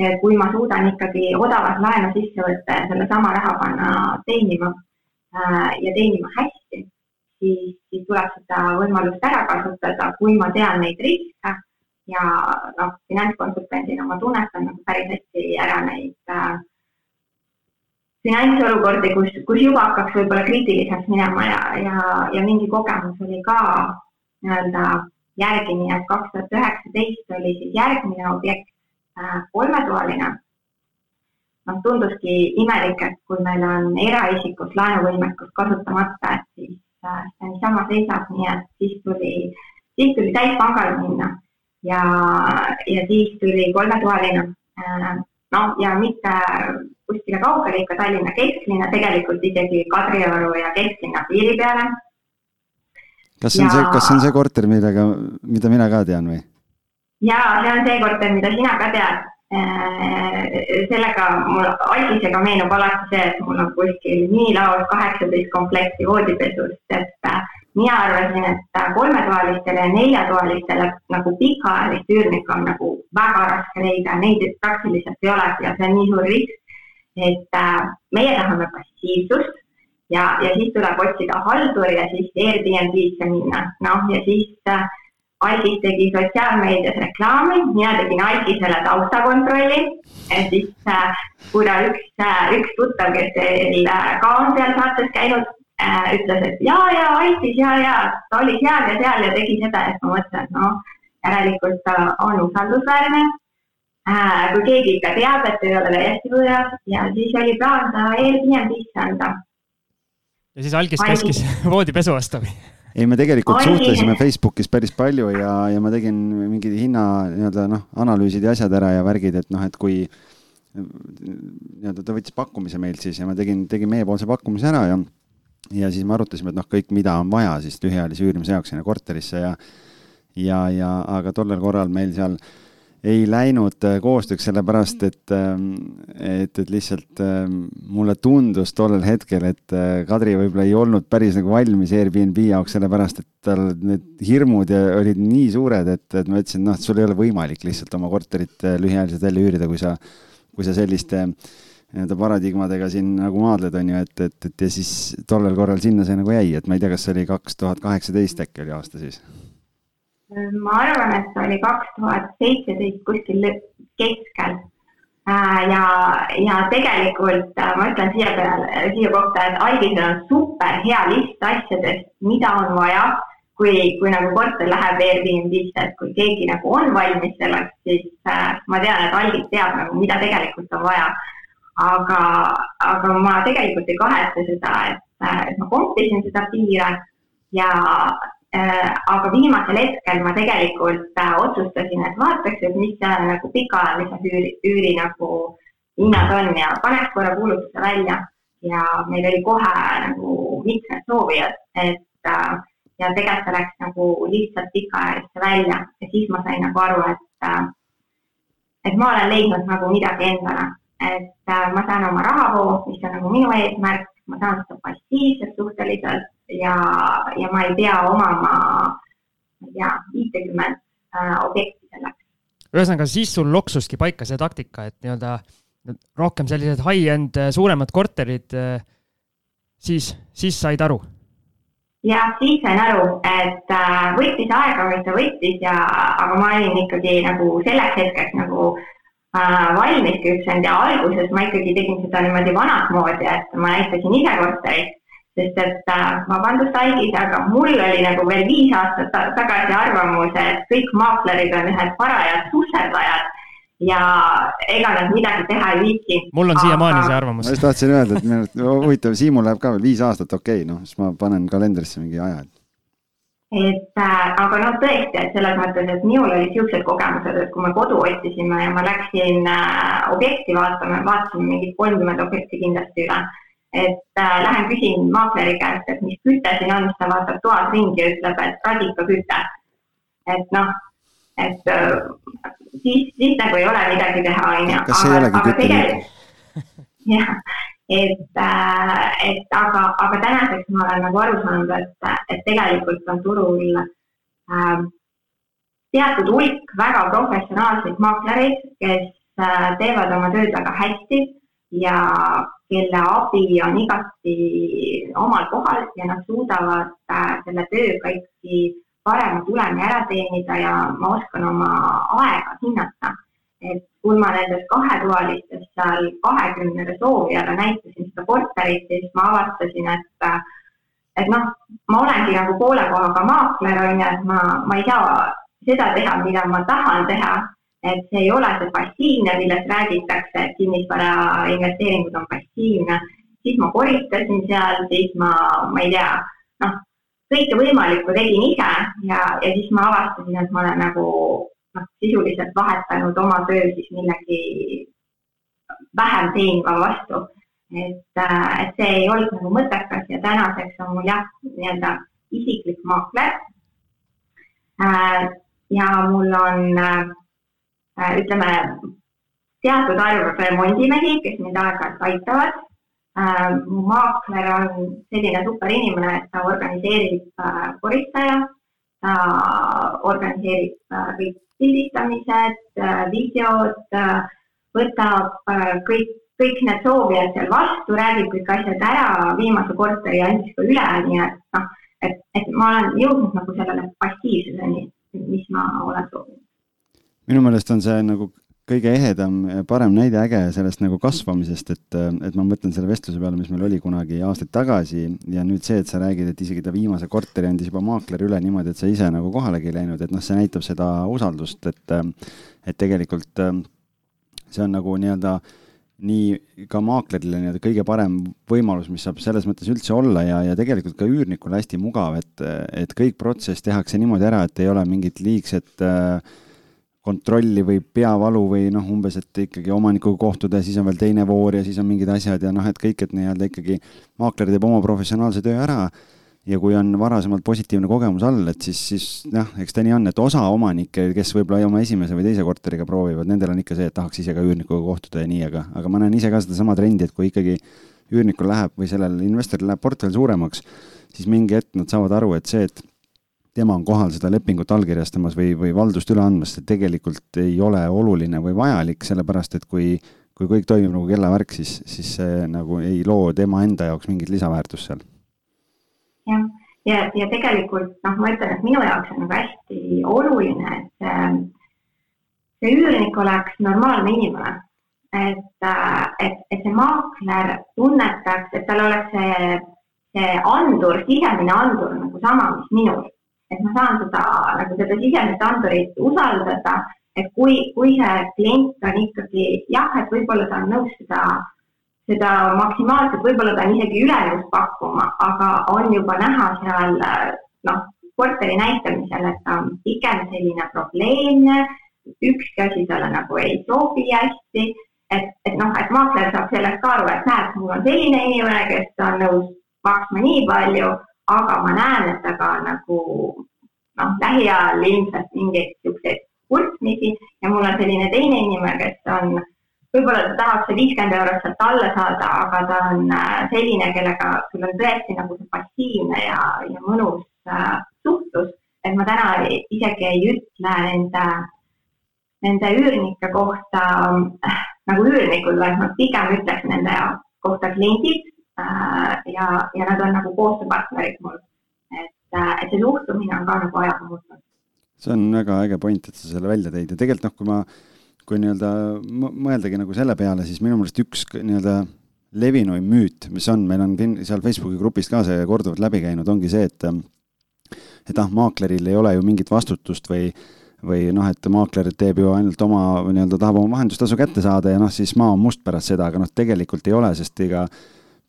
ja kui ma suudan ikkagi odavat laenu sisse võtta ja sellesama raha panna teenima äh, ja teenima hästi, siis, siis tuleb seda võimalust ära kasutada, kui ma tean neid riske. Ja noh, finantskonsultandina ma tunnetan nagu päris hästi ära neid äh, finantsolukordi, kus, kus juba hakkaks võib-olla kriitiliseks minema ja, ja, ja mingi kogemus oli ka nii-öelda järgi, nii et kaks tuhat üheksateist oli siis järgmine objekt äh, kolmetoaline. noh, tunduski imelik, et kui meil on eraisikust laenuvõimekus kasutamata, et siis äh, see niisama seisab, nii et siis tuli, siis tuli täispangale minna ja, ja siis tuli kolmetoaline äh, noh, ja mitte kuskile kaugele, ikka Tallinna kesklinna, tegelikult isegi Kadrioru ja kesklinna piiri peale. kas see on ja... see, kas see on see korter, millega, mida mina ka tean või? jaa, see on see korter, mida sina ka tead. Äh, sellega mul Algisega meenub alati see, et mul on kuskil minilaos kaheksateist komplekti voodipesust, et äh, mina arvasin, et kolmetoalistele ja neljatoalistele nagu pikaajalist üürnikku on nagu väga raske leida, neid praktiliselt ei ole ja see on nii suur risk. et äh, meie tahame passiivsust ja, ja siis tuleb otsida halduri ja siis Airbnb-sse minna, noh ja siis äh, Algis tegi sotsiaalmeedias reklaami, mina tegin Algisele taustakontrolli, siis äh, kuna üks äh,, üks tuttav, kes teil ka on seal saates käinud, ütles, et ja, ja aitis ja, ja ta oli seal ja seal ja tegi seda, et ma mõtlesin, et noh, järelikult ta on usaldusväärne äh,. kui keegi ikka teab, et ei ole täiesti võõras ja siis oli plaan ta Airbnb-sse anda. ja siis algis käskis voodipesu osta või? ei, me tegelikult Ai. suhtlesime Facebookis päris palju ja, ja ma tegin mingid hinna nii-öelda noh, analüüsid ja asjad ära ja värgid, et noh, et kui nii-öelda ta võttis pakkumise meilt siis ja ma tegin, tegin meiepoolse pakkumise ära ja ja siis me arutasime, et noh, kõik, mida on vaja siis lühiajalise üürimise jaoks sinna korterisse ja ja, ja aga tollel korral meil seal ei läinud äh, koostööks sellepärast, et, ähm, et, et lihtsalt ähm, mulle tundus tollel hetkel, et äh, Kadri võib-olla ei olnud päris nagu valmis Airbnb jaoks, sellepärast et tal need hirmud olid nii suured, et, et ma ütlesin, noh, sul ei ole võimalik lihtsalt oma korterit äh, lühiajaliselt välja üürida, kui sa, kui sa selliste äh, nii-öelda paradigmadega siin nagu maadled, on ju, et, et, et ja siis tollel korral sinna see nagu jäi, et ma ei tea, kas see oli kaks tuhat kaheksateist äkki oli aasta siis? ma arvan, et oli kaks tuhat seitseteist kuskil keskel. Äh, ja, ja tegelikult äh, ma ütlen siia peale, siia kohta, et Algisel on super hea list asjadest, mida on vaja, kui, kui nagu korter läheb Airbnb-sse, et kui keegi nagu on valmis selleks, siis äh, ma tean, et Algis teab nagu, mida tegelikult on vaja aga, aga ma tegelikult ei kahetse seda, et, et ma kompisin seda piire. Ja äh, aga viimasel hetkel ma tegelikult äh, otsustasin, et vaataks, et mis see nagu pikaajalise üüri, üüri nagu hinnad on. Ja paneks korra kuulutuse välja. Ja meil oli kohe nagu mitmed soovijad, et äh, ja tegelikult see läks nagu lihtsalt pikaajalisse välja. Ja siis ma sain nagu aru, et, äh, et ma olen leidnud nagu midagi endale, et äh, ma saan oma rahavoo, mis on nagu minu eesmärk, ma saan seda passiivselt suhteliselt ja, ja ma ei pea omama, ma ei tea, viitekümmet äh, objekti selleks. ühesõnaga, siis sul loksuski paika see taktika, et nii-öelda rohkem sellised high-end suuremad korterid, siis, siis said aru jah, siis sain aru, et äh, võttis aega, mis ta võttis ja, aga ma olin ikkagi nagu selleks hetkeks nagu äh, valmis küpsenud ja alguses ma ikkagi tegin seda niimoodi vanat moodi, et ma näitasin ise korterit, sest et äh, vabandust, Aigis, aga mul oli nagu veel viis aastat tagasi arvamus, et kõik maaklerid on ühed parajad susserdajad ja ega nad midagi teha ei viitsi. mul on siiamaani see arvamus. ma just tahtsin öelda, et huvitav, Siimul läheb ka veel viis aastat okei okay,, noh, siis ma panen kalendrisse mingi aja. et äh, aga noh, tõesti, et selles mõttes, et minul olid niisugused kogemused, et kui me kodu otsisime ja ma läksin äh, objekti vaatama, vaatasime mingid kolmkümmend objekti kindlasti üle et äh, lähen küsin maakleri käest, et mis küte siin on, siis ta vaatab toas ringi ja ütleb, et radikaküte. et noh, et äh, siis, siis nagu ei ole midagi teha, onju. kas see ei olegi kütteline? jah, et, äh, et aga, aga tänaseks ma olen nagu aru saanud, et, et tegelikult on turul äh, teatud hulk väga professionaalseid maaklereid, kes äh, teevad oma tööd väga hästi ja kelle abi on igati omal kohal ja nad suudavad äh, selle tööga ikkagi parema tulemi ära teenida ja ma oskan oma aega hinnata. et kui ma nendest kahetoalistest seal kahekümnele soovijale näitasin seda korterit, siis ma avastasin, et et noh, ma olengi nagu poole kohaga maakler, on ju, et ma, ma ei saa seda teha, mida ma tahan teha, et see ei ole see passiivne, millest räägitakse, et kinnisvara investeeringud on passiivne, siis ma koristasin seal, siis ma, ma ei tea, noh, kõike võimalikku tegin ise ja, ja siis ma avastasin, et ma olen nagu noh, sisuliselt vahetanud oma töö siis millegi vähem teeniva vastu. et, äh, et see ei olnud nagu mõttekas ja tänaseks on mul jah, nii-öelda isiklik maakler. Äh, ja mul on äh, ütleme, teatud arv remondimehi, kes mind aeg-ajalt aitavad mu maakler on selline super inimene, et ta organiseerib koristaja, ta organiseerib äh, kõik pildistamised, videod, võtab kõik, kõik need soovijad seal vastu, räägib kõik asjad ära, viimase korteri andis ka üle, nii et noh, et, et ma olen jõudnud nagu sellele passiivsuseni, mis ma olen soovinud. minu meelest on see nagu kõige ehedam, parem näide äge sellest nagu kasvamisest, et, et ma mõtlen selle vestluse peale, mis meil oli kunagi aastaid tagasi ja nüüd see, et sa räägid, et isegi ta viimase korteri andis juba maakler üle niimoodi, et sa ise nagu kohalegi ei läinud, et noh, see näitab seda usaldust, et, et tegelikult see on nagu nii-öelda nii ka maaklerile nii-öelda kõige parem võimalus, mis saab selles mõttes üldse olla ja, ja tegelikult ka üürnikule hästi mugav, et, et kõik protsess tehakse niimoodi ära, et ei ole mingit liigset äh, kontrolli või peavalu või noh, umbes, et ikkagi omanikuga kohtuda ja siis on veel teine voor ja siis on mingid asjad ja noh, et kõik, et nii-öelda ikkagi maakler teeb oma professionaalse töö ära. Ja kui on varasemalt positiivne kogemus all, et siis, siis jah, eks ta nii on, et osa omanikke, kes võib-olla oma esimese või teise korteriga proovivad, nendel on ikka see, et tahaks ise ka üürnikuga kohtuda ja nii, aga, aga ma näen ise ka sedasama trendi, et kui ikkagi üürnikul läheb või sellel investoril läheb portfell suuremaks, siis mingi hetk nad saavad aru, et see, et tema on kohal seda lepingut allkirjastamas või, või valdust üle andmas, see tegelikult ei ole oluline või vajalik, sellepärast et kui, kui kõik toimib nagu kellavärk, siis, siis see nagu ei loo tema enda jaoks mingit lisaväärtust seal. jah, ja, ja, ja tegelikult noh, ma ütlen, et minu jaoks on nagu hästi oluline, et see, see üürnik oleks normaalne inimene. et, et, et see maakler tunnetaks, et tal oleks see, see andur, sisemine andur nagu sama, mis minul et ma saan seda nagu seda sisemist andurit usaldada, et kui, kui see klient on ikkagi jah, et võib-olla ta on nõus seda, seda maksimaalselt, võib-olla ta on isegi üle nõus pakkuma, aga on juba näha seal noh, korteri näitamisel, et ta on pigem selline probleemne, ükski asi talle nagu ei sobi hästi, et, et noh, et maakler saab sellest ka aru, et näed, mul on selline inimene, kes on nõus maksma nii palju aga ma näen, et aga nagu noh, lähiajal ilmselt mingeid niisuguseid kurtmisi. Ja mul on selline teine inimene, kes on, võib-olla ta tahab see viiskümmend eurot sealt alla saada, aga ta on äh, selline, kellega sul on tõesti nagu see passiivne ja, ja mõnus äh, suhtlus, et ma täna isegi ei ütle nende, nende üürnike kohta äh, nagu üürnikud, vaid ma pigem ütleks nende kohta kliendid ja, ja nad on nagu koostööpartnerid mul. Et, et see suhtumine on ka nagu ajaga muutunud. see on väga äge point, et sa selle välja tõid. Ja tegelikult noh, kui ma, kui nii-öelda mõeldagi nagu selle peale, siis minu meelest üks nii-öelda levinuim müüt, mis on, meil on seal Facebooki grupis ka see korduvalt läbi käinud, ongi see, et et ah, maakleril ei ole ju mingit vastutust või või noh, et maakler teeb ju ainult oma nii-öelda, tahab oma vahendustasu kätte saada ja noh, siis maa on must pärast seda, aga noh, tegelikult ei ole, sest ega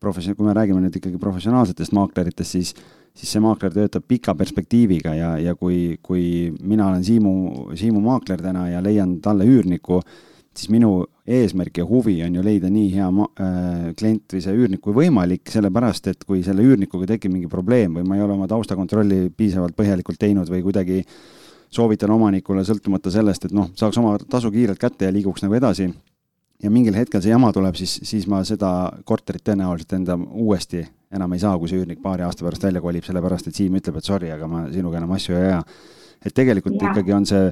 profession-, kui me räägime nüüd ikkagi professionaalsetest maakleritest, siis siis see maakler töötab pika perspektiiviga ja, ja kui, kui mina olen Siimu, Siimu maakler täna ja leian talle üürniku, siis minu eesmärk ja huvi on ju leida nii hea ma-, äh, klient või see üürnik kui võimalik, sellepärast et kui selle üürnikuga tekib mingi probleem või ma ei ole oma taustakontrolli piisavalt põhjalikult teinud või kuidagi soovitan omanikule, sõltumata sellest, et noh, saaks oma tasu kiirelt kätte ja liiguks nagu edasi, ja mingil hetkel see jama tuleb, siis, siis ma seda korterit tõenäoliselt enda uuesti enam ei saa, kui see üürnik paari aasta pärast välja kolib, sellepärast et Siim ütleb, et sorry, aga ma sinuga enam asju ei aja. et tegelikult ja. ikkagi on see,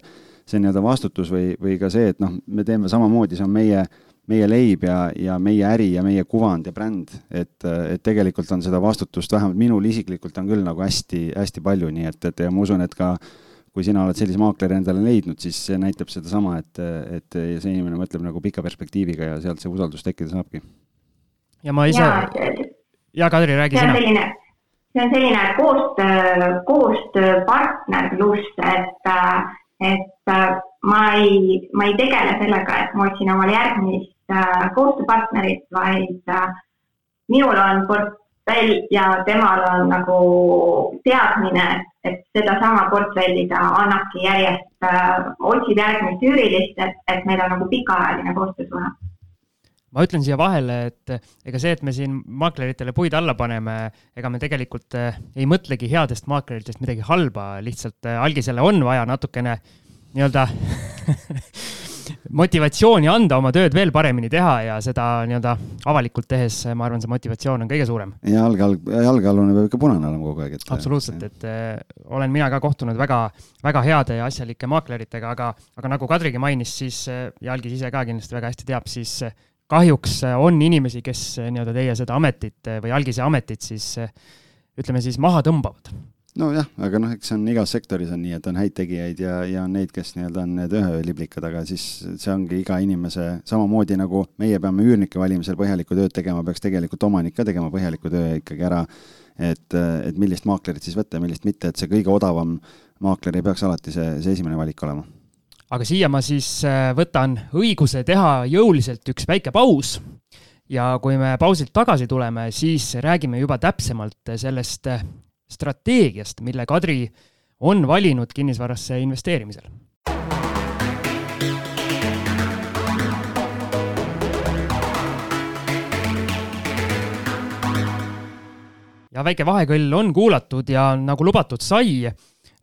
see nii-öelda vastutus või, või ka see, et noh, me teeme samamoodi, see on meie, meie leib ja, ja meie äri ja meie kuvand ja bränd, et, et tegelikult on seda vastutust, vähemalt minul isiklikult on küll nagu hästi-hästi palju, nii et, et ja ma usun, et ka kui sina oled sellise maakleri endale leidnud, siis see näitab sedasama, et, et see inimene mõtleb nagu pika perspektiiviga ja sealt see usaldus tekkida saabki. ja ma ise ja Kadri, räägi sina. see on selline koostöö, koostööpartnerlus, et, et ma ei, ma ei tegele sellega, et ma otsin omale järgmist koostööpartnerit, vaid minul on portfell ja temal on nagu teadmine, et sedasama portfelli ta annabki järjest, äh, otsib järgmist üürilist, et, et meil on nagu pikaajaline koostöösuhe. Ma ütlen siia vahele, et ega see, et me siin maakleritele puid alla paneme, ega me tegelikult eh, ei mõtlegi headest maakleritest midagi halba, lihtsalt eh, algisele on vaja natukene nii-öelda motivatsiooni anda oma tööd veel paremini teha ja seda nii-öelda avalikult tehes, ma arvan, see motivatsioon on kõige suurem. ja jalge all, jalgealune peab ikka punane olema kogu aeg, et. absoluutselt, et äh, olen mina ka kohtunud väga, väga heade ja asjalike maakleritega, aga, aga nagu Kadrigi mainis, siis äh, ja Algis ise ka kindlasti väga hästi teab, siis äh, kahjuks on inimesi, kes nii-öelda teie seda ametit või algise ametit siis ütleme siis maha tõmbavad. Nojah, aga noh, eks on igas sektoris on nii, et on häid tegijaid ja, ja on neid, kes nii-öelda on need üheliblikad, aga siis see ongi iga inimese, samamoodi nagu meie peame üürnike valimisel põhjalikku tööd tegema, peaks tegelikult omanik ka tegema põhjaliku töö ikkagi ära, et, et millist maaklerit siis võtta ja millist mitte, et see kõige odavam maakler ei peaks alati see, see esimene valik olema aga siia ma siis äh, võtan õiguse teha jõuliselt üks väike paus. ja kui me pausilt tagasi tuleme, siis räägime juba täpsemalt sellest äh, strateegiast, mille Kadri on valinud kinnisvarasse investeerimisel. ja väike vahekõll on kuulatud ja nagu lubatud sai,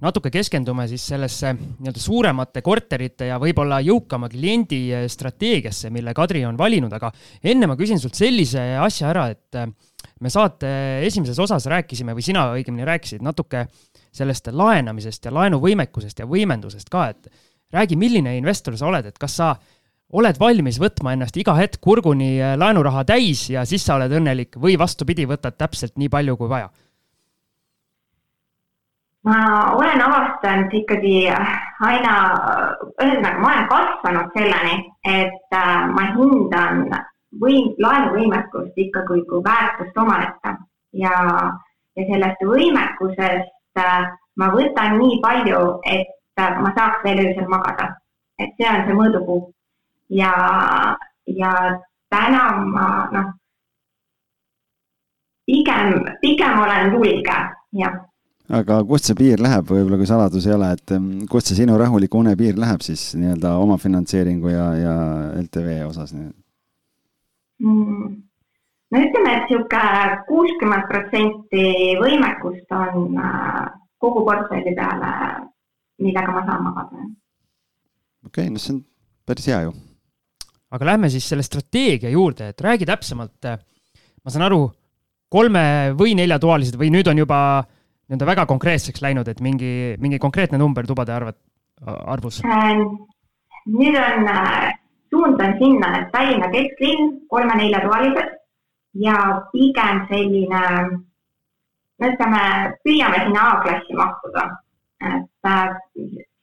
natuke keskendume siis sellesse nii-öelda suuremate korterite ja võib-olla jõukama kliendi strateegiasse, mille Kadri on valinud, aga enne ma küsin sult sellise asja ära, et me saate esimeses osas rääkisime või sina õigemini rääkisid natuke sellest laenamisest ja laenuvõimekusest ja võimendusest ka, et räägi, milline investor sa oled, et kas sa oled valmis võtma ennast iga hetk kurguni eh, laenuraha täis ja siis sa oled õnnelik või vastupidi, võtad täpselt nii palju kui vaja? Ma olen avastanud ikkagi aina, ühesõnaga ma olen kasvanud selleni, et äh, ma hindan võim, laenuvõimekust ikka kui, väärtust omaette ja, ja sellest võimekusest äh, ma võtan nii palju, et äh, ma saaks veel öösel magada. et see on see mõõdupuu ja, ja täna ma noh, pigem, pigem olen julge, jah aga kust see piir läheb, võib-olla kui saladus ei ole, et kust see sinu rahuliku une piir läheb siis nii-öelda omafinantseeringu ja, ja LTV osas mm.? No ütleme, et niisugune kuuskümmend protsenti võimekust on äh, kogu portfelli peale, millega ma saan magada. okei okay,, no see on päris hea ju. aga lähme siis selle strateegia juurde, et räägi täpsemalt, ma saan aru, kolme või neljatoalised või nüüd on juba nii-öelda väga konkreetseks läinud, et mingi, mingi konkreetne number tubade arvet, arvus? Äh, nüüd on, äh, suund on sinna, et Tallinna kesklinn, kolme-neljatoalised ja pigem selline, no ütleme, püüame sinna A-klassi mahtuda, et äh,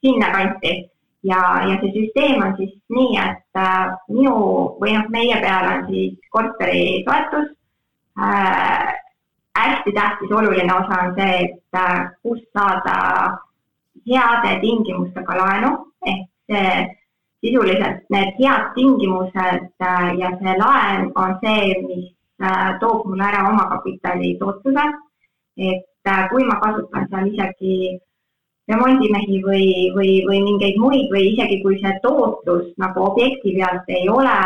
sinnakanti ja, ja see süsteem on siis nii, et äh, minu või noh, meie peal on siis korteri toetus äh,. hästi tähtis, oluline osa on see, et äh, kust saada heade tingimustega laenu ehk see sisuliselt need head tingimused äh, ja see laen on see, mis Äh, toob mulle ära omakapitali tootluse. et äh, kui ma kasutan seal isegi remondimehi või, või, või mingeid muid või isegi kui see tootlus nagu objekti pealt ei ole,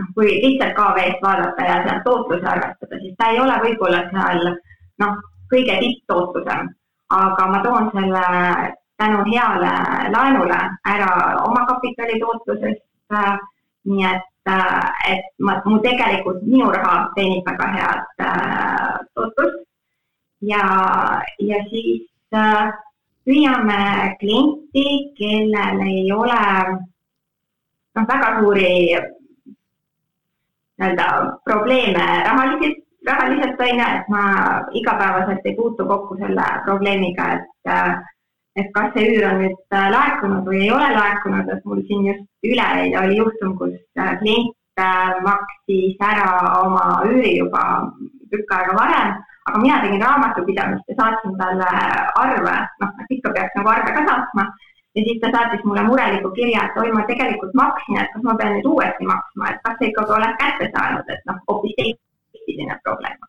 noh, kui lihtsalt KV-st vaadata ja sealt tootluse arvestada, siis ta ei ole võib-olla seal noh, kõige tipptootlusem, aga ma toon selle tänu heale laenule ära omakapitali tootlusest. Äh, nii et Äh, et ma, mu tegelikult minu raha teenib väga head äh, tootlust ja, ja siis äh, püüame klienti, kellel ei ole noh, väga suuri nii-öelda probleeme rahaliselt, rahaliselt on ju, et ma igapäevaselt ei puutu kokku selle probleemiga, et et kas see üür on nüüd äh, laekunud või ei ole laekunud, et mul siin just üleeile oli juhtum, kus äh, klient äh, maksis ära oma üüri juba tükk aega varem, aga mina tegin raamatupidamist ja saatsin talle arve, noh, ikka peaks nagu arve ka saatma. ja siis ta saatis mulle mureliku kirja, et oi, ma tegelikult maksin, et kas ma pean nüüd uuesti maksma, et kas sa ikkagi oled kätte saanud, et noh, hoopis teistpidine probleem.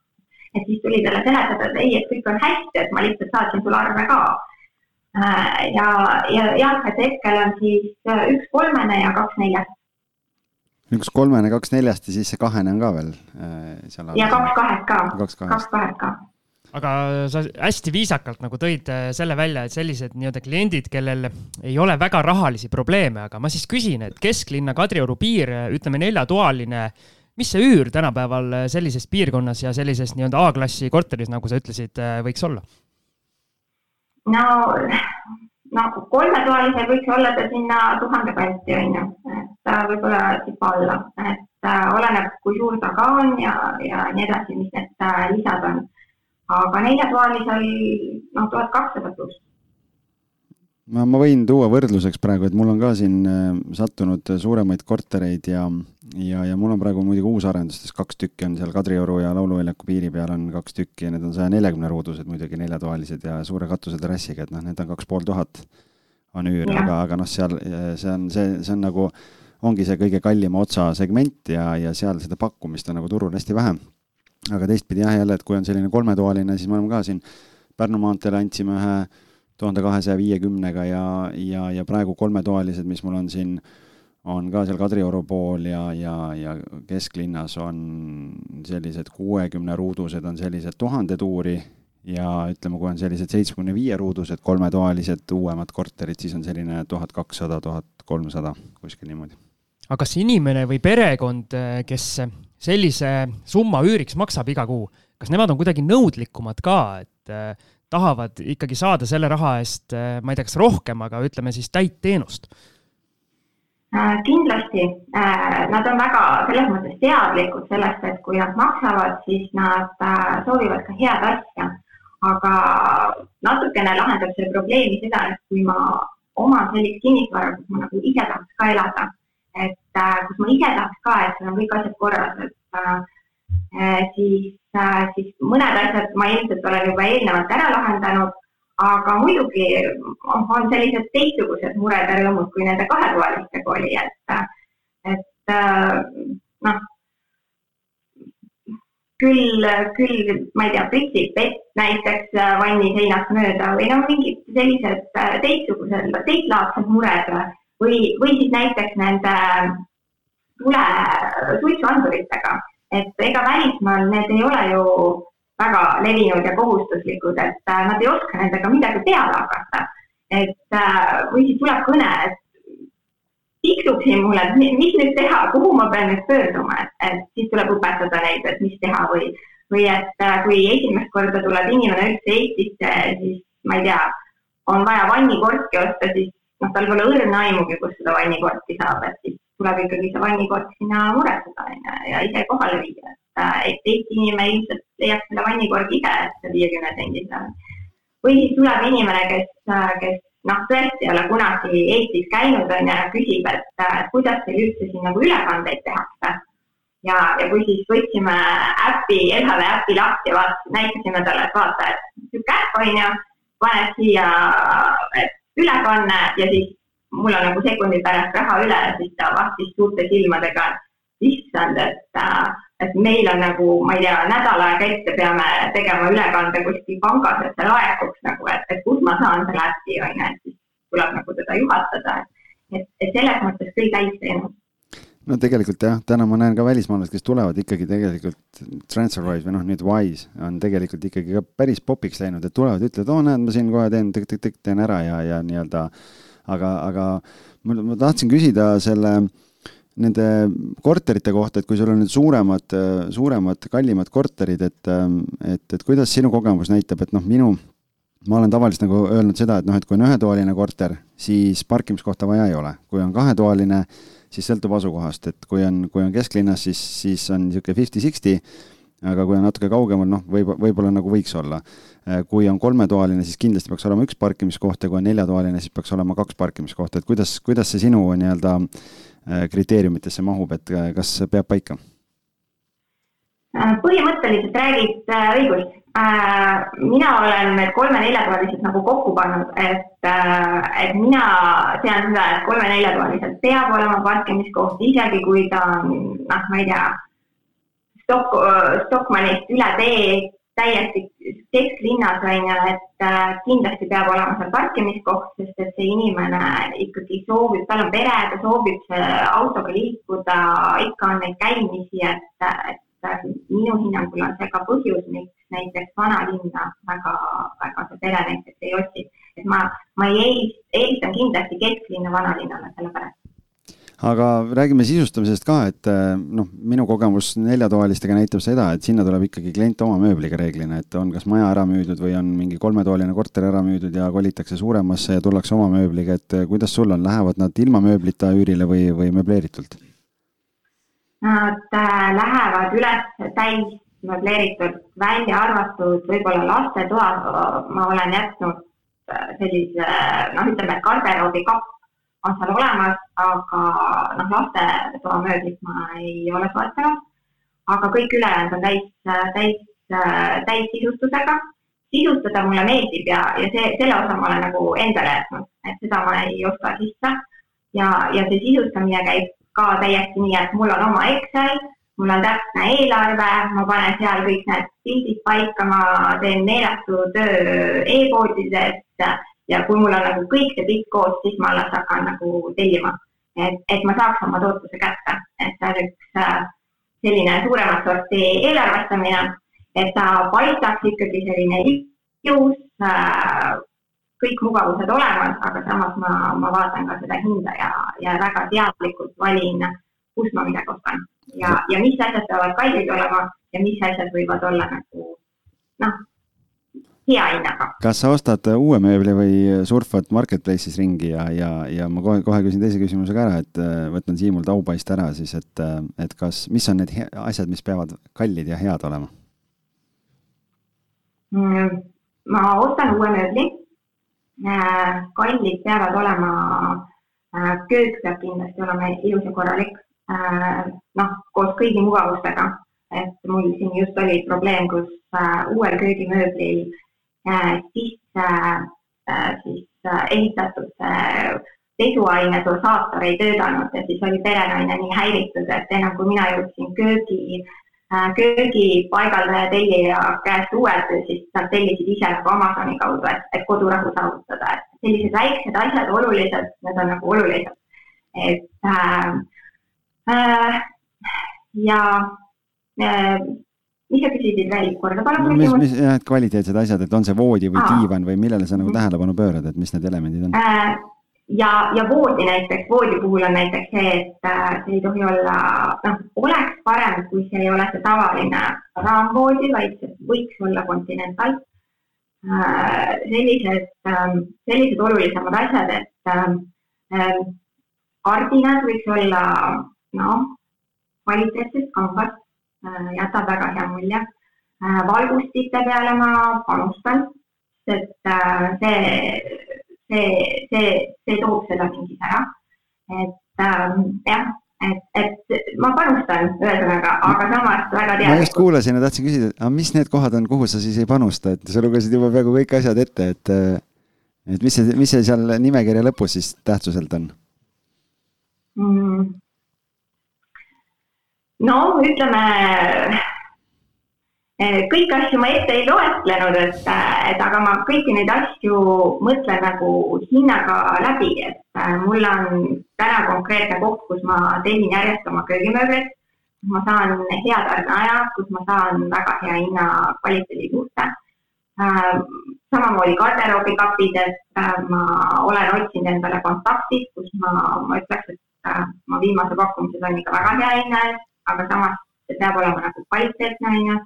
et siis tuli talle seletada, et ei, et kõik on hästi, et ma lihtsalt saatsin sulle arve ka ja, ja eakate hetkel on siis äh, üks kolmene ja kaks neljast. üks kolmene, kaks neljast ja siis see kahene on ka veel äh, seal. ja kaks kahet ka, kaks kahet ka aga sa hästi viisakalt nagu tõid selle välja, et sellised nii-öelda kliendid, kellel ei ole väga rahalisi probleeme, aga ma siis küsin, et kesklinna Kadrioru piir, ütleme neljatoaline, mis see üür tänapäeval sellises piirkonnas ja sellises nii-öelda A-klassi korteris, nagu sa ütlesid, võiks olla? No nagu kolmetoalisel võiks olla ta sinna tuhande kanti, on ju, et võib-olla tipa alla, et äh, oleneb, kui suur ta ka on ja, ja nii edasi, mis need äh, lisad on. aga neljatoalisel noh, tuhat kakssada pluss ma, ma võin tuua võrdluseks praegu, et mul on ka siin äh, sattunud suuremaid kortereid ja, ja, ja mul on praegu muidugi uusarendustes kaks tükki on seal Kadrioru ja Lauluväljaku piiri peal on kaks tükki ja need on saja neljakümne ruudused muidugi, neljatoalised ja suure katuseterrassiga, et noh, need on kaks pool tuhat on üür, aga, aga noh, seal see on, see, see on nagu, ongi see kõige kallima otsa segment ja, ja seal seda pakkumist on nagu turul hästi vähe. aga teistpidi jah, jälle, et kui on selline kolmetoaline, siis me oleme ka siin Pärnu maanteele andsime ühe tuhande kahesaja viiekümnega ja, ja, ja praegu kolmetoalised, mis mul on siin, on ka seal Kadrioru pool ja, ja, ja kesklinnas on sellised kuuekümne ruudused on sellised tuhande tuuri ja ütleme, kui on sellised seitsmekümne viie ruudused kolmetoalised uuemad korterid, siis on selline tuhat kakssada, tuhat kolmsada, kuskil niimoodi. aga kas inimene või perekond, kes sellise summa üüriks maksab iga kuu, kas nemad on kuidagi nõudlikumad ka, et tahavad ikkagi saada selle raha eest, äh, ma ei tea, kas rohkem, aga ütleme siis täit teenust? Äh, kindlasti, äh, nad on väga selles mõttes teadlikud sellest, et kui nad maksavad, siis nad soovivad ka head asja. aga natukene lahendab see probleemi seda, et kui ma oman sellist kinnisvara, kus ma nagu ise tahaks ka elada, et kus ma ise tahaks ka, et seal on kõik asjad korras, et Äh, siis, äh, siis mõned asjad ma ilmselt olen juba eelnevalt ära lahendanud, aga muidugi on sellised teistsugused mured ja rõõmud, kui nende kahetoalistega oli, et, et äh, noh, küll, küll ma ei tea, pritsib vett näiteks vanni seinast mööda või noh, mingid sellised teistsugused, teistlaadsed mured või, või siis näiteks nende tule suitsuanduritega et ega välismaal need ei ole ju väga levinud ja kohustuslikud, et äh, nad ei oska nendega midagi peale hakata. et äh, või siis tuleb kõne, et tiksub siin mulle, et mis nüüd teha, kuhu ma pean nüüd pöörduma, et, siis tuleb õpetada neid, et mis teha või, või et äh, kui esimest korda tuleb inimene üldse Eestisse, siis ma ei tea, on vaja vannikorki osta, siis noh, tal pole õrna aimugi, kus seda vannikorki saab, et siis tuleb ikkagi see vannikord sinna muretseda onju ja ise kohale viia, et, äh, et Eesti inimene ilmselt leiab selle vannikorgi ise, see viiekümne sendise. või siis tuleb inimene, kes, äh, kes noh, tõesti ei ole kunagi Eestis käinud onju ja küsib, et, äh, kuidas teil üldse siin nagu ülekandeid tehakse. ja, ja kui siis võtsime äpi, LHV äpi lahti ja vaat-, näitasime talle, et vaata, et sihuke äpp on ju, paned siia ülekanne ja siis mul on nagu sekundi pärast raha üle siis ta vastis suurte silmadega, issand, et, äh, et meil on nagu, ma ei tea, nädal aega ette peame tegema ülekande kuskil pangas, et see laekuks nagu, et, et kus ma saan selle äpi, on ju, et siis tuleb nagu teda juhatada. et, et selles mõttes küll täis teinud no tegelikult jah, täna ma näen ka välismaalased, kes tulevad ikkagi tegelikult TransferWise või noh, nüüd Wise on tegelikult ikkagi ka päris popiks läinud, et tulevad, ütlevad, oo näed, ma siin kohe teen tõk-tõk-tõk teen ära ja, ja nii-öelda äh, aga, aga ma, ma tahtsin küsida selle, nende korterite kohta, et kui sul on nüüd suuremad, suuremad, kallimad korterid, et, et, et kuidas sinu kogemus näitab, et noh, minu, ma olen tavaliselt nagu öelnud seda, et noh, et kui on ühetoaline korter, siis parkimiskohta vaja ei ole, kui on kahetoaline, siis sõltub asukohast, et kui on, kui on kesklinnas, siis, siis on niisugune fifty-sixty aga kui on natuke kaugemal, noh, võib, võib-olla nagu võiks olla. Äh, kui on kolmetoaline, siis kindlasti peaks olema üks parkimiskoht ja kui on neljatoaline, siis peaks olema kaks parkimiskohta, et kuidas, kuidas see sinu nii-öelda äh, kriteeriumitesse mahub, et äh, kas peab paika? põhimõtteliselt räägid õigust. mina olen need kolme-neljatoalised nagu kokku pannud, et, et mina tean seda, et kolme-neljatoaliselt peab olema parkimiskoht, isegi kui ta on, noh, ma ei tea Stok-, Stockmannist üle tee täiesti kesklinnas on ju, et äh, kindlasti peab olema seal parkimiskoht, sest et see inimene ikkagi soovib, tal on pere, ta soovib autoga liikuda, ikka on neid käimisi, et, et minu hinnangul on see ka põhjus, miks näiteks vanalinna väga, väga see pere näiteks ei otsi. et ma, ma ei eelistan kindlasti kesklinna vanalinnale, sellepärast aga räägime sisustamisest ka, et eh, noh, minu kogemus neljatoalistega näitab seda, et sinna tuleb ikkagi klient oma mööbliga reeglina, et on kas maja ära müüdud või on mingi kolmetoaline korter ära müüdud ja kolitakse suuremasse ja tullakse oma mööbliga, et eh, kuidas sul on, lähevad nad ilma mööblita üürile või, või möbleeritult? Nad äh, lähevad üles täis möbleeritult, välja arvatud võib-olla lastetoa, ma olen jätnud sellise noh, ütleme, garderoobi kapp on seal olemas, aga noh, lastetoamööblit ma ei ole soetanud. aga kõik ülejäänud on täis, täis, täissisustusega. sisustada mulle meeldib ja, ja see, selle osa ma olen nagu endale jätnud, et seda ma ei osta sisse. ja, ja see sisustamine käib ka täiesti nii, et mul on oma Excel, mul on täpne eelarve, ma panen seal kõik need pildid paika, ma teen meeletu töö e-poodidest ja kui mul on nagu kõik see pilt koos, siis ma alles hakkan nagu tellima. Et, et ma saaks oma tootluse kätte, et see on üks selline suuremat sorti eelarvestamine, et ta paistaks ikkagi selline ilus äh,, kõik mugavused olemas, aga samas ma, ma vaatan ka seda hinda ja, ja väga teadlikult valin, kus ma midagi ostan. Ja, ja mis asjad peavad kallid olema ja mis asjad võivad olla noh, hea hinnaga. kas sa ostad uue mööbli või surfad marketplace'is ringi ja, ja, ja ma kohe, kohe küsin teise küsimuse ka ära, et äh, võtan Siimul taubaist ära siis, et, äh, et kas, mis on need asjad, mis peavad kallid ja head olema mm,? ma ostan uue mööbli. Äh, kallid peavad olema, köök peab kindlasti olema ilus ja korralik. noh, koos kõigi mugavustega, et mul siin just oli probleem, kus uuel köögimööblil sisse äh, siis äh, ehitatud pesuaine dosaator ei töötanud ja siis oli perenaine nii häiritud, et enam kui mina jõudsin köögi, äh, köögipaigaldaja tellija käest uued, siis nad tellisid ise nagu Amazoni kaudu, et, et kodurahu saavutada, et sellised väiksed asjad, olulised, need on nagu olulised. et äh, äh, ja mis sa küsisid veel korda, palun no, mis, mis jah, et kvaliteetsed asjad, et on see voodi või Aa. diivan või millele sa nagu mhm. tähelepanu pöörad, et mis need elemendid on äh,? ja, ja voodi näiteks, voodi puhul on näiteks see, et äh, see ei tohi olla, noh, oleks parem, kui see ei ole see tavaline raamvoodi, vaid see võiks olla Continental äh,. sellised äh,, sellised olulisemad asjad, et äh, kardinad võiks olla, noh, kvaliteetsest kambast Äh, jätab väga hea mulje. Äh, valgustite peale ma panustan, sest äh, see, see, see, see toob seda mingis ära. et ähm, jah, et, et ma panustan ühesõnaga, aga samas väga teadlikult. ma just kuulasin ja tahtsin küsida, aga mis need kohad on, kuhu sa siis ei panusta, et sa lugesid juba peaaegu kõik asjad ette, et et mis see, mis see seal nimekirja lõpus siis tähtsuselt on mm.? No ütleme, eh, kõiki asju ma ette ei loetlenud, et, et aga ma kõiki neid asju mõtlen nagu hinnaga läbi, et eh, mul on täna konkreetne koht, kus ma tellin järjest oma köögimööblit, ma saan hea tarneaja, kus ma saan väga hea hinna kvaliteedi juurde. Eh, samamoodi garderoobikapid, et ma olen otsinud endale kontaktid, kus ma, ma ütleks, et ma viimase pakkumise sain ikka väga hea hinna eest aga samas see peab olema nagu kvaliteetne, on ju,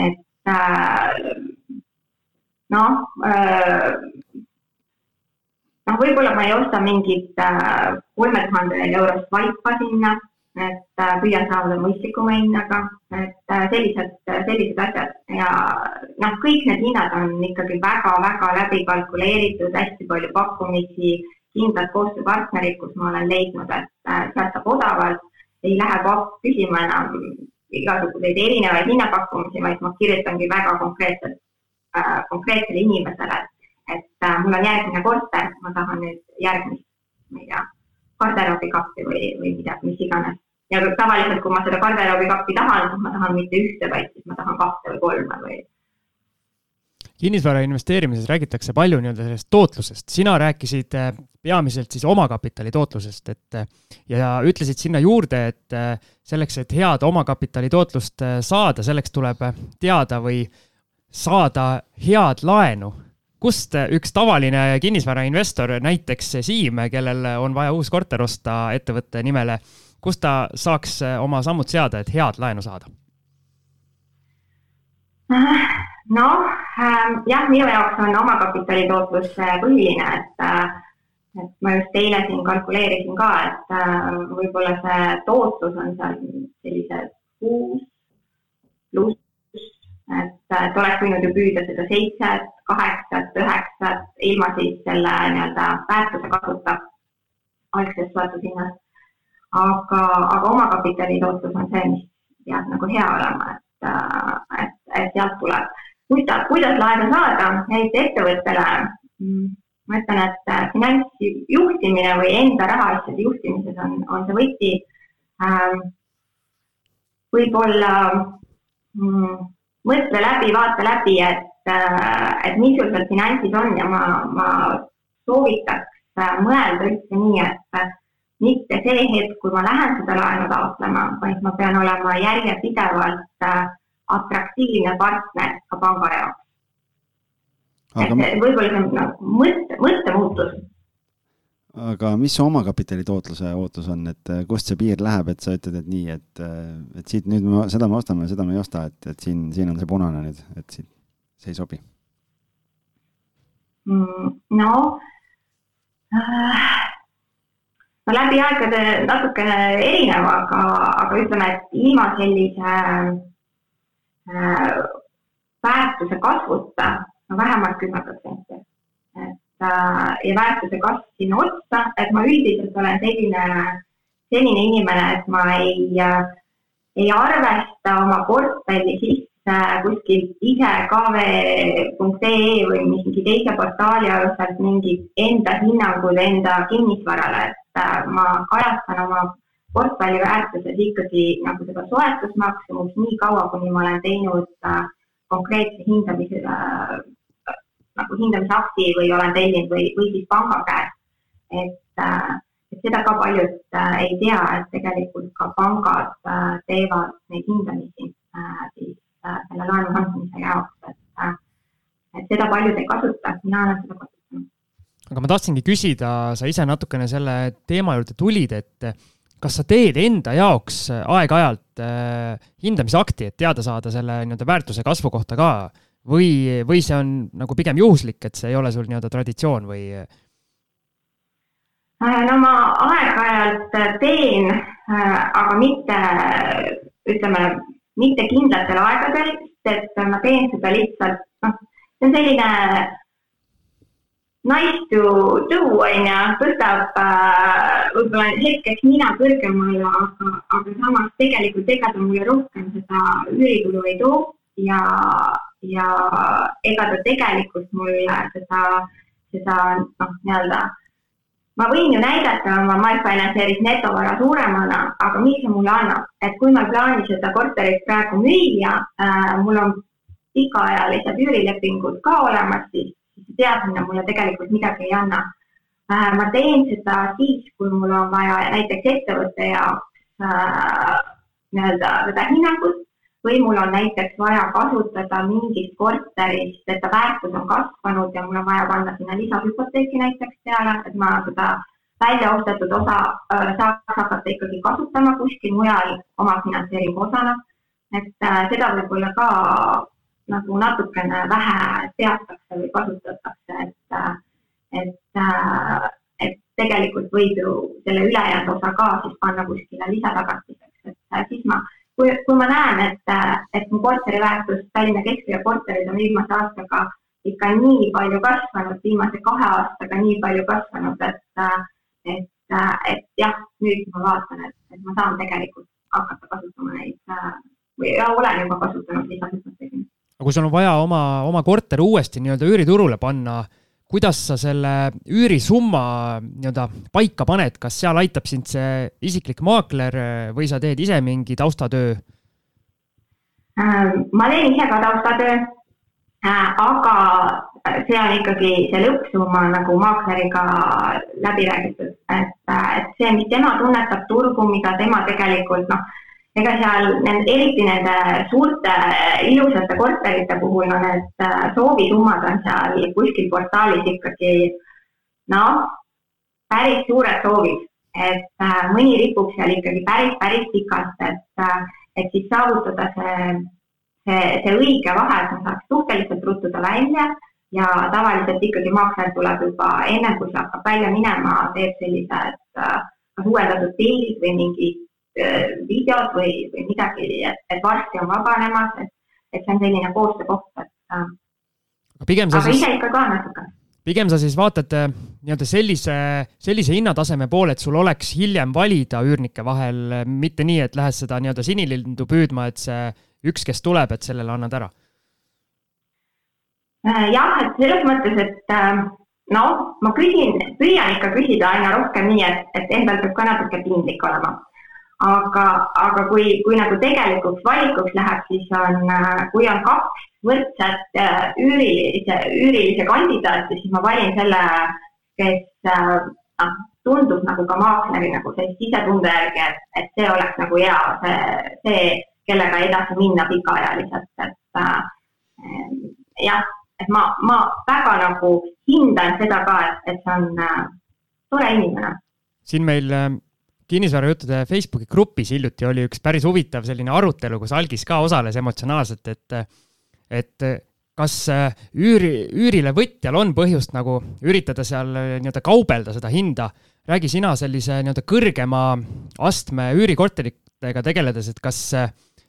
et äh, noh äh,, noh, võib-olla ma ei osta mingit äh, kolme tuhande eurost vaipa sinna, et äh, püüan saada mõistlikuma hinnaga, et äh, sellised, sellised asjad ja noh, kõik need hinnad on ikkagi väga-väga läbi kalkuleeritud, hästi palju pakkumisi, kindlad koostööpartnerid, kus ma olen leidnud, et äh, sealt saab odavalt ei lähe küsima enam igasuguseid erinevaid hinnapakkumisi, vaid ma kirjutangi väga konkreetselt äh,, konkreetsele inimesele, et äh, mul on järgmine korter, ma tahan nüüd järgmist, ma ei tea, garderoobikappi või, või midagi, mis iganes. ja tavaliselt, kui ma seda garderoobikappi tahan, siis ma tahan mitte ühte, vaid siis ma tahan kahte või kolme või kinnisvara investeerimises räägitakse palju nii-öelda sellest tootlusest, sina rääkisid äh, peamiselt siis omakapitali tootlusest, et äh, ja ütlesid sinna juurde, et äh, selleks, et head omakapitali tootlust saada, selleks tuleb teada või saada head laenu. kust üks tavaline kinnisvarainvestor, näiteks Siim, kellel on vaja uus korter osta ettevõtte nimele, kust ta saaks oma sammud seada, et head laenu saada? Noh, jah, minu jaoks on omakapitali tootlus äh, põhiline, et äh, et ma just eile siin kalkuleerisin ka, et äh, võib-olla see tootlus on seal sellised kuus pluss, et, et oleks võinud ju püüda seda seitset, kaheksat, üheksat ilma siis selle nii-öelda väärtuse kasuta algsest soetushinnast. aga, aga omakapitali tootlus on see, mis peab nagu hea olema, et, et, et sealt tuleb kuidas, kuidas laenu saada, eriti ettevõttele. Mm, ma ütlen, et äh, finantsjuhtimine või enda rahaasjade juhtimises on, on see võti ähm,. võib-olla mm, mõtle läbi, vaata läbi, et, äh, et mis sul seal finantsis on ja ma, ma soovitaks äh, mõelda üldse nii, et mitte see hetk, kui ma lähen seda laenu taotlema, vaid ma pean olema järjepidevalt äh, atraktiivne partner ka panga jaoks. et ma... võib-olla see on nagu mõtte, mõttemuutus. aga mis su omakapitali tootluse ootus on, et äh, kust see piir läheb, et sa ütled, et nii, et, äh, et siit nüüd me seda me ostame, seda me ei osta, et, et siin, siin on see punane nüüd, et siit, see ei sobi mm,? no äh, no läbi aegade natukene erinev, aga, aga ütleme, et ilma sellise Äh, väärtuse kasvuta. No vähemalt kümme protsenti. et äh, ja väärtuse kasv sinna otsa, et ma üldiselt olen selline, selline inimene, et ma ei, äh, ei arvesta oma portfelli sisse kuskilt ise kv.ee või mingi teise portaali alusel mingit enda hinnangud enda kinnisvarale, et ma kajastan oma portfelli väärtuses ikkagi nagu seda soetusmaksumust nii kaua, kuni ma olen teinud äh, konkreetse hindamise äh, nagu hindamisakti või olen tellinud või, või siis panga käest. et äh, et seda ka paljud äh, ei tea, et tegelikult ka pangad äh, teevad neid hindamisi äh, siis äh, selle laenu andmise jaoks, et äh,, et seda paljud ei kasuta, mina olen seda kasutanud. aga ma tahtsingi küsida, sa ise natukene selle teema juurde tulid, et kas sa teed enda jaoks aeg-ajalt äh, hindamisakti, et teada saada selle nii-öelda väärtuse kasvu kohta ka? Või, või see on nagu pigem juhuslik, et see ei ole sul nii-öelda traditsioon või Äh, no ma aeg-ajalt teen, äh, aga mitte, ütleme, mitte kindlatel aegadel, sest ma teen seda lihtsalt, noh, see on selline nice to do on ju, tõstab äh, võib-olla hetkeks nina kõrgemale, aga, aga samas tegelikult ega ta mulle rohkem seda üüritulu ei too ja, ja ega ta tegelikult mulle seda, seda noh, nii-öelda ma võin ju näidata oma MyFinance'is netovara suuremana, aga mis see mulle annab, et kui ma ei plaani seda korterit praegu müüa äh,, mul on pikaajalised üürilepingud ka olemas, siis see teadmine mulle tegelikult midagi ei anna äh,. ma teen seda siis, kui mul on vaja näiteks ettevõtte jaoks äh, nii-öelda seda hinnangut või mul on näiteks vaja kasutada mingist korterist, et ta väärtus on kasvanud ja mul on vaja panna sinna lisahüpoteeki näiteks peale, et ma seda välja ostetud osa äh, saaks hakata ikkagi kasutama kuskil mujal oma finantseeringu osana. et äh, seda võib-olla ka nagu natukene vähe teatakse või kasutatakse, et, et et tegelikult võib ju selle ülejäänud osa ka siis panna kuskile lisatagatiseks, et siis ma kui, kui ma näen, et, et mu korteri väärtus Tallinna kesklinna korterid on viimase aastaga ikka nii palju kasvanud, viimase kahe aastaga nii palju kasvanud, et, et, et jah, nüüd ma vaatan, et, et ma saan tegelikult hakata kasutama neid või ja olen juba kasutanud lisahüpoteegi. Aga kui sul on vaja oma, oma korter uuesti nii-öelda üüriturule panna kuidas sa selle üürisumma nii-öelda paika paned, kas seal aitab sind see isiklik maakler või sa teed ise mingi taustatöö? Ähm, ma teen ise ka taustatöö, äh, aga see on ikkagi see lõppsumma nagu maakleriga läbi räägitud, et, äh, et see, mis tema tunnetab turgu, mida tema tegelikult noh ega seal eriti nende suurte ilusate korterite puhul no need äh, soovisummad on seal kuskil portaalis ikkagi noh, päris suured soovid, et äh, mõni ripub seal ikkagi päris, päris pikalt, et, äh, et siis saavutada see, see, see õige vahe, et ma saaks suhteliselt ruttu ta välja ja tavaliselt ikkagi maakler tuleb juba ennem, kui see hakkab välja minema, teeb sellised kas uuendatud pildid või mingid Äh, videod või, või midagi, et, varsti on vabanemas, et, et see on selline koostöökoht, et äh,. pigem sa aga siis, ise ikka ka natuke. pigem sa siis vaatad äh, nii-öelda sellise, sellise hinnataseme poole, et sul oleks hiljem valida üürnike vahel, mitte nii, et lähed seda nii-öelda sinilindu püüdma, et see üks, kes tuleb, et sellele annad ära. Äh, jah, et selles mõttes, et noh, ma küsin, püüan ikka küsida aina rohkem nii, et, et endal peab ka natuke piinlik olema aga, aga kui, kui nagu tegelikuks valikuks läheb, siis on, äh, kui on kaks võrdset äh, üürilise, üürilise kandidaati, siis ma valin selle, kes äh, noh, tundub nagu ka maakleri nagu sellist sisetunde järgi, et, et see oleks nagu hea, see, see, kellega edasi minna pikaajaliselt, et äh, jah, et ma, ma väga nagu hindan seda ka, et, et see on äh, tore inimene. siin meil kinnisvarajuttude Facebooki grupis hiljuti oli üks päris huvitav selline arutelu, kus Algis ka osales emotsionaalselt, et, et kas üüri, üürile võtjal on põhjust nagu üritada seal nii-öelda kaubelda seda hinda. räägi sina sellise nii-öelda kõrgema astme üürikorteritega tegeledes, et kas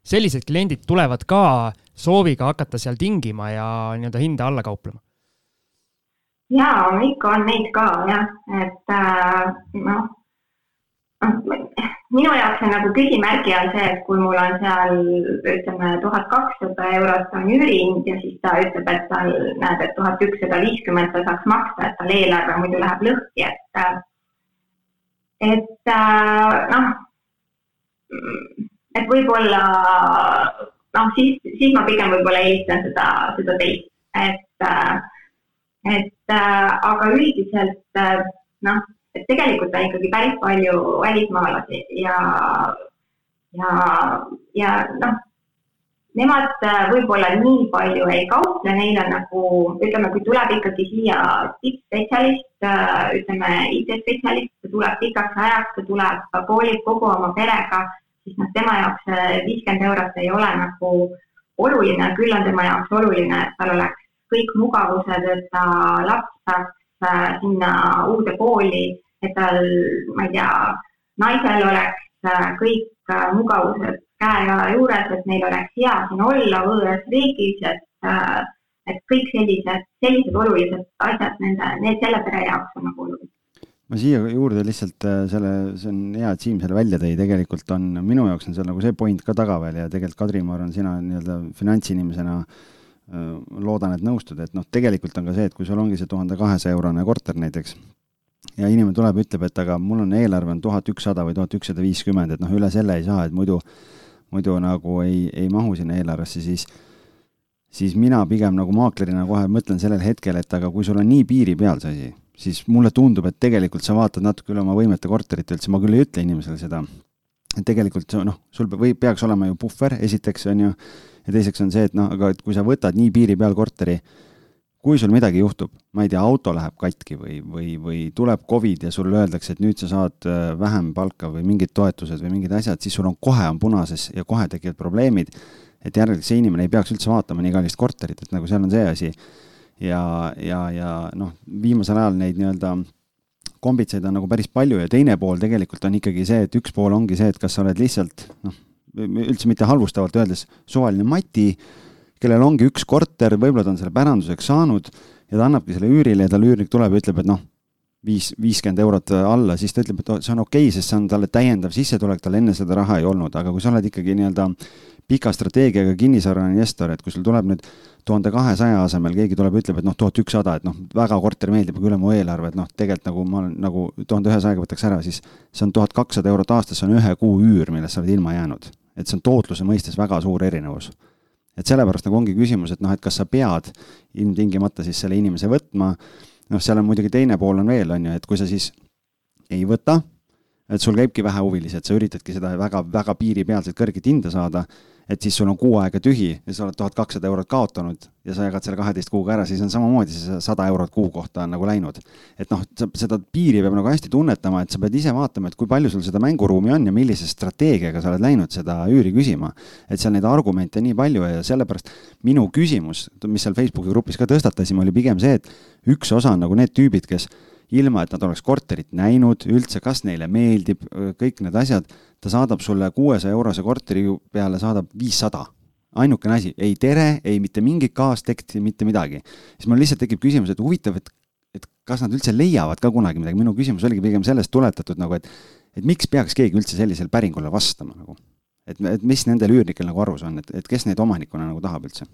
sellised kliendid tulevad ka sooviga hakata seal tingima ja nii-öelda hinda alla kauplema? jaa, ikka on neid ka jah, et äh, noh minu jaoks on nagu küsimärgi all see, et kui mul on seal ütleme tuhat kakssada eurot on üürihind ja siis ta ütleb, et tal näed, et tuhat ükssada viiskümmend ta saaks maksta, et tal eelarve muidu läheb lõhki, et et noh, et võib-olla noh, siis, siis ma pigem võib-olla eelistan seda, seda teist, et et aga üldiselt noh et tegelikult on ikkagi päris palju välismaalasi ja, ja, ja noh, nemad äh, võib-olla nii palju ei kauple, neil on nagu, ütleme, kui tuleb ikkagi siia tippspetsialist, äh, ütleme IT-spetsialist, ta tuleb pikaks ajaks, ta tuleb, koolib kogu oma perega, siis noh, tema jaoks viiskümmend eurot ei ole nagu oluline, küll on tema jaoks oluline, et tal oleks kõik mugavused, et ta laps saaks sinna uude kooli, et tal, ma ei tea, naisel oleks äh, kõik äh, mugavused käe-jala juures, et neil oleks hea siin olla võõras riigis, et, et kõik sellised, sellised olulised asjad nende, need selle pere jaoks on nagu olulised. Ma siia juurde lihtsalt selle, see on hea, et Siim selle välja tõi, tegelikult on, minu jaoks on seal nagu see point ka taga veel ja tegelikult Kadri, ma arvan, sina nii-öelda finantsinimesena äh, Äh, loodan, et nõustud, et noh, tegelikult on ka see, et kui sul ongi see tuhande kahesaja eurone korter näiteks ja inimene tuleb, ütleb, et aga mul on eelarve on tuhat ükssada või tuhat ükssada viiskümmend, et noh, üle selle ei saa, et muidu, muidu nagu ei, ei mahu sinna eelarvesse, siis siis mina pigem nagu maaklerina kohe mõtlen sellel hetkel, et aga kui sul on nii piiri peal see asi, siis mulle tundub, et tegelikult sa vaatad natuke üle oma võimete korterit üldse, ma küll ei ütle inimesele seda, et tegelikult noh, sul või peaks olema ju puhver, esiteks on ju, ja teiseks on see, et noh, aga et kui sa võtad nii piiri peal korteri, kui sul midagi juhtub, ma ei tea, auto läheb katki või, või, või tuleb Covid ja sulle öeldakse, et nüüd sa saad äh, vähem palka või mingid toetused või mingid asjad, siis sul on kohe on punases ja kohe tekivad probleemid. et järelikult see inimene ei peaks üldse vaatama nii kallist korterit, et nagu seal on see asi. ja, ja, ja noh, viimasel ajal neid nii-öelda kombitseid on nagu päris palju ja teine pool tegelikult on ikkagi see, et üks pool ongi see, et kas sa oled lihtsalt noh, üldse mitte halvustavalt öeldes, suvaline mati, kellel ongi üks korter, võib-olla ta on selle päranduseks saanud ja ta annabki selle üürile ja tal üürnik tuleb ja ütleb, et noh, viis, viiskümmend eurot alla, siis ta ütleb, et see on okei okay,, sest see on talle täiendav sissetulek, tal enne seda raha ei olnud, aga kui sa oled ikkagi nii-öelda pika strateegiaga kinnisvarainvestor, et kui sul tuleb nüüd tuhande kahesaja asemel keegi tuleb, ütleb, et noh, tuhat ükssada, et noh, väga korter meeldib, aga üle mu eelarve, et noh, tegelikult nagu ma olen nagu tuhande ühesajaga võtaks ära, siis see on tuhat kakssada eurot aastas, see on ühe kuu üür, millest sa oled ilma jäänud et see on tootluse mõistes väga suur erinevus. et sellepärast nagu ongi küsimus, et noh, et kas sa pead ilmtingimata siis selle inimese võtma, noh, seal on muidugi teine pool on veel, on ju, et kui sa siis ei võta, et sul käibki vähe huvilisi, et sa üritadki seda väga, väga piiripealselt kõrget hinda saada et siis sul on kuu aega tühi ja sa oled tuhat kakssada eurot kaotanud ja sa jagad selle kaheteist kuuga ära, siis on samamoodi see sada eurot kuu kohta on nagu läinud. et noh, seda piiri peab nagu hästi tunnetama, et sa pead ise vaatama, et kui palju sul seda mänguruumi on ja millise strateegiaga sa oled läinud seda üüri küsima. et seal neid argumente nii palju ja sellepärast minu küsimus, mis seal Facebooki grupis ka tõstatasime, oli pigem see, et üks osa on nagu need tüübid, kes ilma, et nad oleks korterit näinud, üldse, kas neile meeldib, kõik need asjad, ta saadab sulle kuuesaja eurose korteri peale, saadab viissada. ainukene asi, ei tere, ei mitte mingit kaasteksti, mitte midagi. siis mul lihtsalt tekib küsimus, et huvitav, et, et kas nad üldse leiavad ka kunagi midagi, minu küsimus oligi pigem sellest tuletatud nagu, et et miks peaks keegi üldse sellisele päringule vastama nagu? et, et mis nendel üürnikel nagu arvus on, et, et kes neid omanikuna nagu tahab üldse?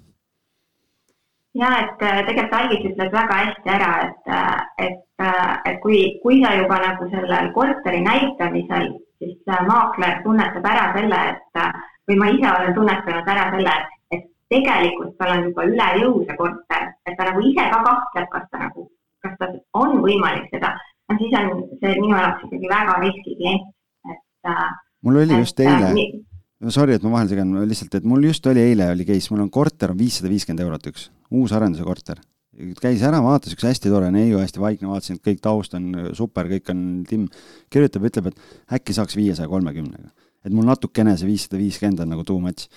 Ja et äh, tegelikult Algis ütles väga hästi ära, et, äh, et, äh, et kui, kui sa juba nagu sellel korteri näitamisel, siis maakler tunnetab ära selle, et või ma ise olen tunnetanud ära selle, et, et tegelikult tal on juba üle jõu see korter, et ta nagu ise ka kahtleb, kas ta nagu, kas ta on võimalik seda, no siis on see minu jaoks ikkagi väga riskiklient, et. mul oli just eile no sorry, et ma vahele segan, lihtsalt, et mul just oli eile oli case, mul on korter on viissada viiskümmend eurot üks, uus arenduse korter. käis ära, vaatas üks hästi tore neiu, hästi vaikne, vaatasin, et kõik taust on super, kõik on timm. kirjutab, ütleb, et äkki saaks viiesaja kolmekümnega. et mul natukene see viissada viiskümmend on nagu too much.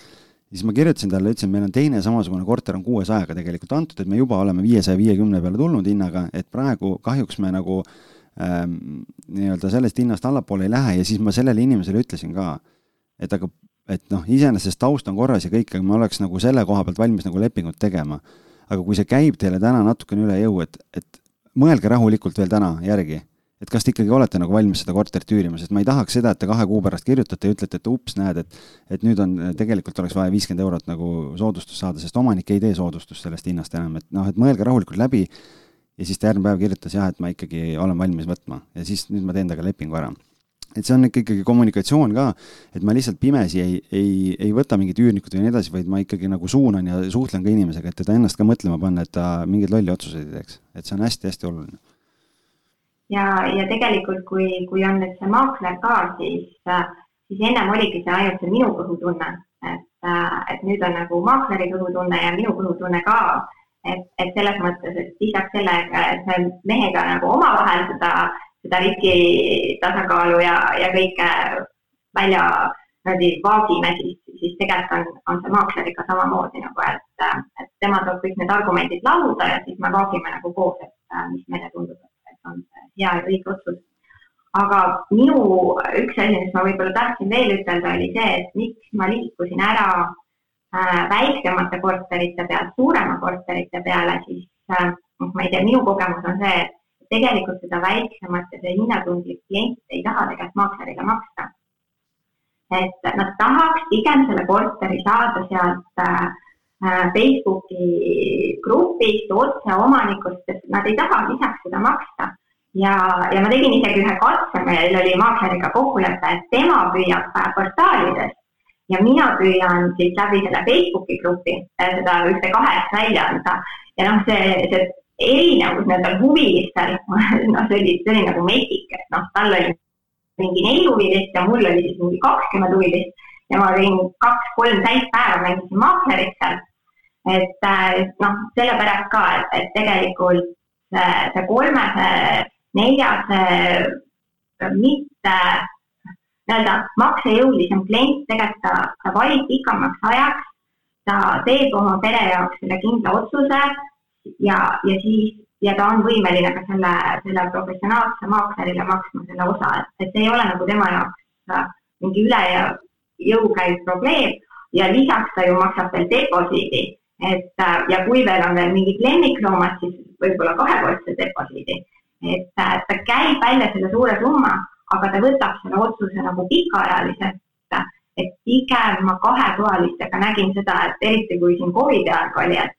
siis ma kirjutasin talle, ütlesin, meil on teine samasugune korter on kuuesajaga tegelikult antud, et me juba oleme viiesaja viiekümne peale tulnud hinnaga, et praegu kahjuks me nagu ähm, nii-öelda sellest hinnast allapoole ei lähe ja siis ma sellele inimesele ütlesin ka, et aga et noh, iseenesest taust on korras ja kõik, aga ma oleks nagu selle koha pealt valmis nagu lepingut tegema. Aga kui see käib teile täna natukene üle jõu, et, et mõelge rahulikult veel täna järgi, et kas te ikkagi olete nagu valmis seda korterit üürima, sest ma ei tahaks seda, et te kahe kuu pärast kirjutate ja ütlete, et ups, näed, et et nüüd on, tegelikult oleks vaja viiskümmend eurot nagu soodustust saada, sest omanik ei tee soodustust sellest hinnast enam, et noh, et mõelge rahulikult läbi ja siis ta järgmine päev kirjutas jah, et ma ikkagi olen valmis võtma. Ja siis nüüd ma teen temaga lepingu ära et see on ikka ikkagi kommunikatsioon ka, et ma lihtsalt pimesi ei, ei, ei võta mingit üürnikut või nii edasi, vaid ma ikkagi nagu suunan ja suhtlen ka inimesega, et teda ennast ka mõtlema panna, et ta mingeid lolli otsuseid ei teeks, et see on hästi-hästi oluline. ja, ja tegelikult, kui, kui on nüüd see maakler ka, siis, siis ennem oligi see ainult see minu kõhutunne, et, et nüüd on nagu maakleri kõhutunne ja minu kõhutunne ka. et, et selles mõttes, et lisaks sellega, et me mehega nagu omavahel seda, seda riski tasakaalu ja, ja kõike välja niimoodi vaagime, siis, siis tegelikult on, on see maakleriga samamoodi nagu, et, et tema toob kõik need argumendid lauda ja siis me vaagime nagu koos, et mis meile tundub, et on hea ja õige otsus. aga minu üks asi, mis ma võib-olla tahtsin veel ütelda, oli see, et miks ma liikusin ära äh, väiksemate korterite pealt suurema korterite peale, siis äh, noh, ma ei tea, minu kogemus on see, et tegelikult seda väiksemat ja see hinnatundlik klient ei taha tegelikult maaklerile maksta. Et nad tahaks pigem selle korteri saada sealt äh, äh, Facebooki grupist otse omanikust, sest nad ei taha lisaks seda maksta. ja, ja ma tegin isegi ühe katse, meil oli maakleriga kokkulepe, et tema püüab äh, portaalidest. Ja mina püüan siis läbi selle Facebooki grupi seda ühte kahest välja anda. Ja noh, see, see erinevus nendel huvilistel, noh, see oli, see oli nagu metsik, et noh, tal oli mingi neli huvilist ja mul oli siis mingi kakskümmend huvilist ja ma tegin kaks-kolm täispäeva, mängisin maaklerit seal. et noh, sellepärast ka, et, et tegelikult see, see kolmese, neljase mitte nii-öelda maksejõulisem klient tegelikult ta, ta valib pikemaks ajaks, ta teeb oma pere jaoks selle kindla otsuse ja, ja siis ja ta on võimeline ka selle, selle professionaalse maaklerile maksma selle osa, et, et see ei ole nagu tema jaoks äh, mingi üle jõu käiv probleem. Ja lisaks ta ju maksab veel deposiidi, et äh, ja kui veel on veel mingid lemmikloomad, siis võib-olla kahekordse deposiidi. et äh, ta käib välja selle suure summa, aga ta võtab selle otsuse nagu pikaajaliselt, et pigem ma kahetoalistega nägin seda, et eriti kui siin Covidi aeg oli, et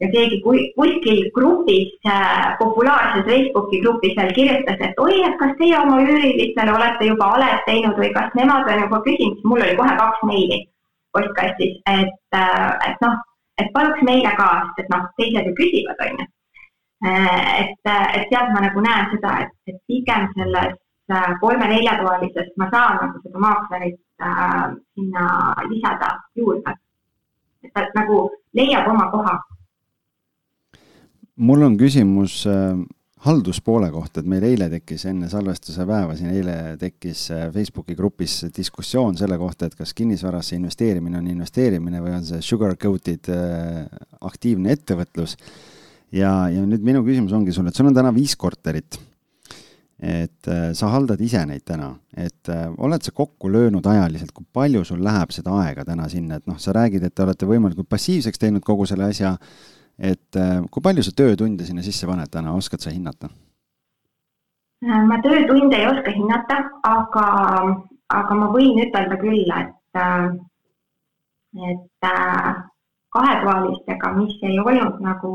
ja keegi kuskil grupis äh,, populaarses Facebooki grupis veel kirjutas, et oi, et kas teie oma üürilistele olete juba alet teinud või kas nemad on juba küsinud, siis mul oli kohe kaks meili postkastis, et äh,, et noh, et paluks meile ka, sest et noh, teised ju küsivad, on ju. Äh, et, et sealt ma nagu näen seda, et, et pigem selles kolme-neljatoalises ma saan nagu seda maaklerit äh, sinna lisada juurde. et ta nagu leiab oma koha mul on küsimus äh, halduspoole kohta, et meil eile tekkis enne salvestuse päeva siin eile tekkis äh, Facebooki grupis diskussioon selle kohta, et kas kinnisvarasse investeerimine on investeerimine või on see sugar coated äh, aktiivne ettevõtlus. ja, ja nüüd minu küsimus ongi sulle, et sul on täna viis korterit. et sa haldad ise neid täna, et oled sa kokku löönud ajaliselt, kui palju sul läheb seda aega täna sinna, et noh, sa räägid, et te olete võimalikult passiivseks teinud kogu selle asja et äh, kui palju sa töötunde sinna sisse paned täna, oskad sa hinnata? Äh, ma töötunde ei oska hinnata, aga, aga ma võin ütelda küll, et, äh, et kahetoalistega, mis ei olnud nagu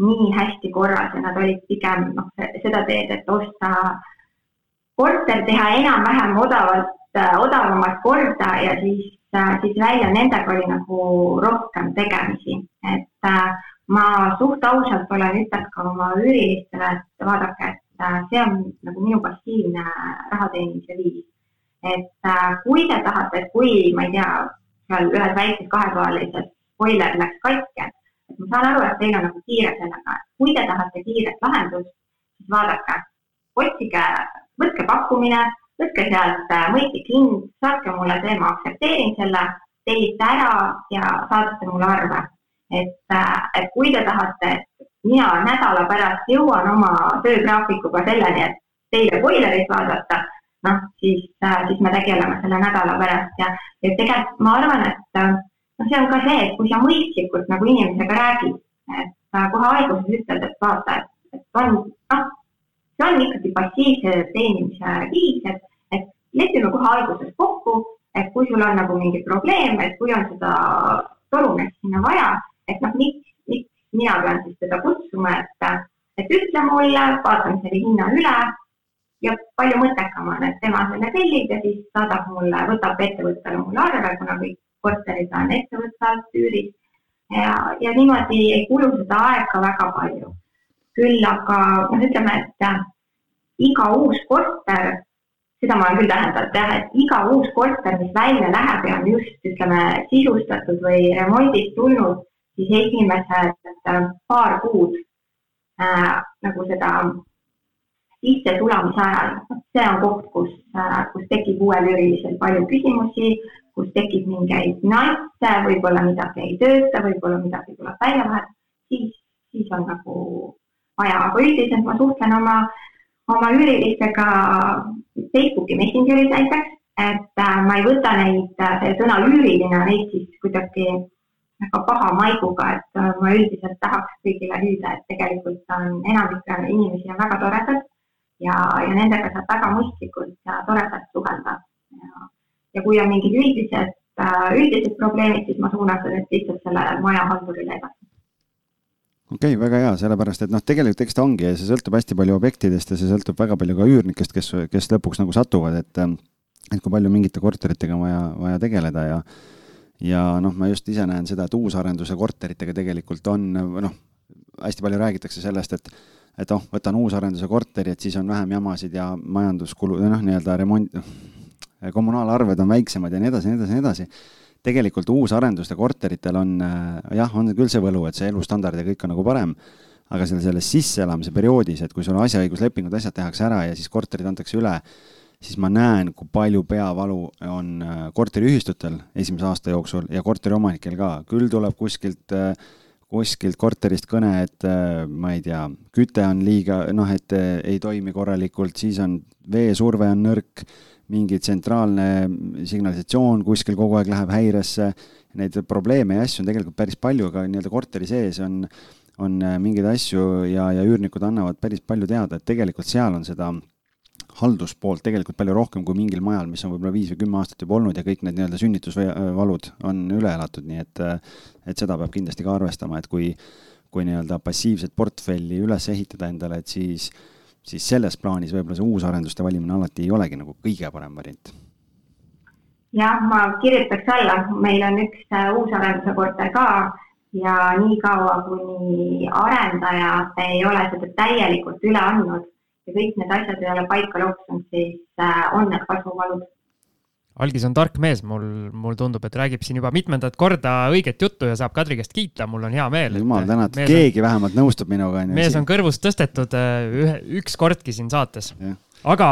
nii hästi korras ja nad olid pigem noh, seda teed, et osta korter, teha enam-vähem odavalt, odavamat korda ja siis, siis välja, nendega oli nagu rohkem tegemisi, et äh, ma suht ausalt olen ütelnud ka oma üürilistele, et vaadake, et äh, see on nagu minu passiivne raha teenimise viis. et äh, kui te tahate, et kui, ma ei tea, seal ühes väikses kahetoalises boiler läks katki, et ma saan aru, et teil on nagu kiire sellega, et kui te tahate kiiret lahendust, siis vaadake, otsige, võtke pakkumine, võtke sealt mõistlik hind, saatke mulle see, ma aktsepteerin selle, tellite ära ja saadate mulle arve et, äh, et kui te tahate, et mina nädala pärast jõuan oma töögraafikuga selleni, et teile boilerit vaadata, noh, siis, äh, siis me tegeleme selle nädala pärast ja, ja tegelikult ma arvan, et äh, noh, see on ka see, et kui sa mõistlikult nagu inimesega räägid, et kohe alguses ütled, et vaata, et, et on, noh, see on ikkagi passiivse teenimise viis, et, et lepime kohe alguses kokku, et kui sul on nagu mingi probleem, et kui on seda torumeest sinna vaja, et noh, miks, miks mina pean siis teda kutsuma, et, et ütle mulle, vaatan selle hinna üle ja palju mõttekam on, et tema selle tellib ja siis saadab mulle, võtab ettevõttele mulle arve, kuna kõik korterid on ettevõtte alt üüris. ja, ja niimoodi ei kulu seda aega väga palju. küll aga noh, ütleme, et iga uus korter, seda ma olen küll täheldanud jah, et iga uus korter, mis välja läheb ja on just ütleme sisustatud või remondist tulnud, siis esimesed äh, paar kuud äh, nagu seda sissesulamise ajal, see on koht, kus äh,, kus tekib uuel üürilisel palju küsimusi, kus tekib mingeid nüansse, võib-olla midagi ei tööta, võib-olla midagi tuleb välja vahetada, siis, siis on nagu vaja, aga üldiselt ma suhtlen oma oma üürilistega Facebooki Messengeris näiteks, et äh, ma ei võta neid, äh, see sõna üüriline, neid siis kuidagi väga paha maiguga, et äh, ma üldiselt tahaks kõigile hüüda, et tegelikult on enamik inimesi on väga toredad ja, ja nendega saab väga mõistlikult ja toredalt suhelda. ja kui on mingid üldised, üldised probleemid, siis ma suunan need lihtsalt sellele majahaldurile edasi okei okay,, väga hea, sellepärast et noh, tegelikult eks ta ongi ja see sõltub hästi palju objektidest ja see sõltub väga palju ka üürnikest, kes, kes lõpuks nagu satuvad, et et kui palju mingite korteritega on vaja, vaja tegeleda ja ja noh, ma just ise näen seda, et uusarenduse korteritega tegelikult on noh, hästi palju räägitakse sellest, et et oh, võtan uusarenduse korteri, et siis on vähem jamasid ja majanduskulu, noh, nii-öelda remont, kommunaalarved on väiksemad ja nii edasi, nii edasi, nii edasi. Tegelikult uusarenduste korteritel on äh, jah, on küll see võlu, et see elustandard ja kõik on nagu parem, aga selle, selles sisseelamise perioodis, et kui sul asjaõiguslepingud, asjad tehakse ära ja siis korterid antakse üle, siis ma näen, kui palju peavalu on äh, korteriühistutel esimese aasta jooksul ja korteriomanikel ka. küll tuleb kuskilt, äh, kuskilt korterist kõne, et ma ei tea, küte on liiga, noh, et ei toimi korralikult, siis on veesurve on nõrk mingi tsentraalne signalisatsioon kuskil kogu aeg läheb häiresse, neid probleeme ja asju on tegelikult päris palju, aga nii-öelda korteri sees on, on mingeid asju ja, ja üürnikud annavad päris palju teada, et tegelikult seal on seda halduspoolt tegelikult palju rohkem kui mingil majal, mis on võib-olla viis või kümme aastat juba olnud ja kõik need nii-öelda sünnitusvalud on üle elatud, nii et, et seda peab kindlasti ka arvestama, et kui, kui nii-öelda passiivset portfelli üles ehitada endale, et siis siis selles plaanis võib-olla see uusarenduste valimine alati ei olegi nagu kõige parem variant. jah, ma kirjutaks alla, meil on üks äh, uusarenduse korter ka ja niikaua, kuni arendajad ei ole seda täielikult üle andnud ja kõik need asjad ei ole paika loksunud, siis äh, on need kasvuvalud algis on tark mees, mul, mul tundub, et räägib siin juba mitmendat korda õiget juttu ja saab Kadri käest kiita, mul on hea meel. jumal tänatud, keegi on, vähemalt nõustub minuga. mees on kõrvust tõstetud äh, ühe, üks kordki siin saates. aga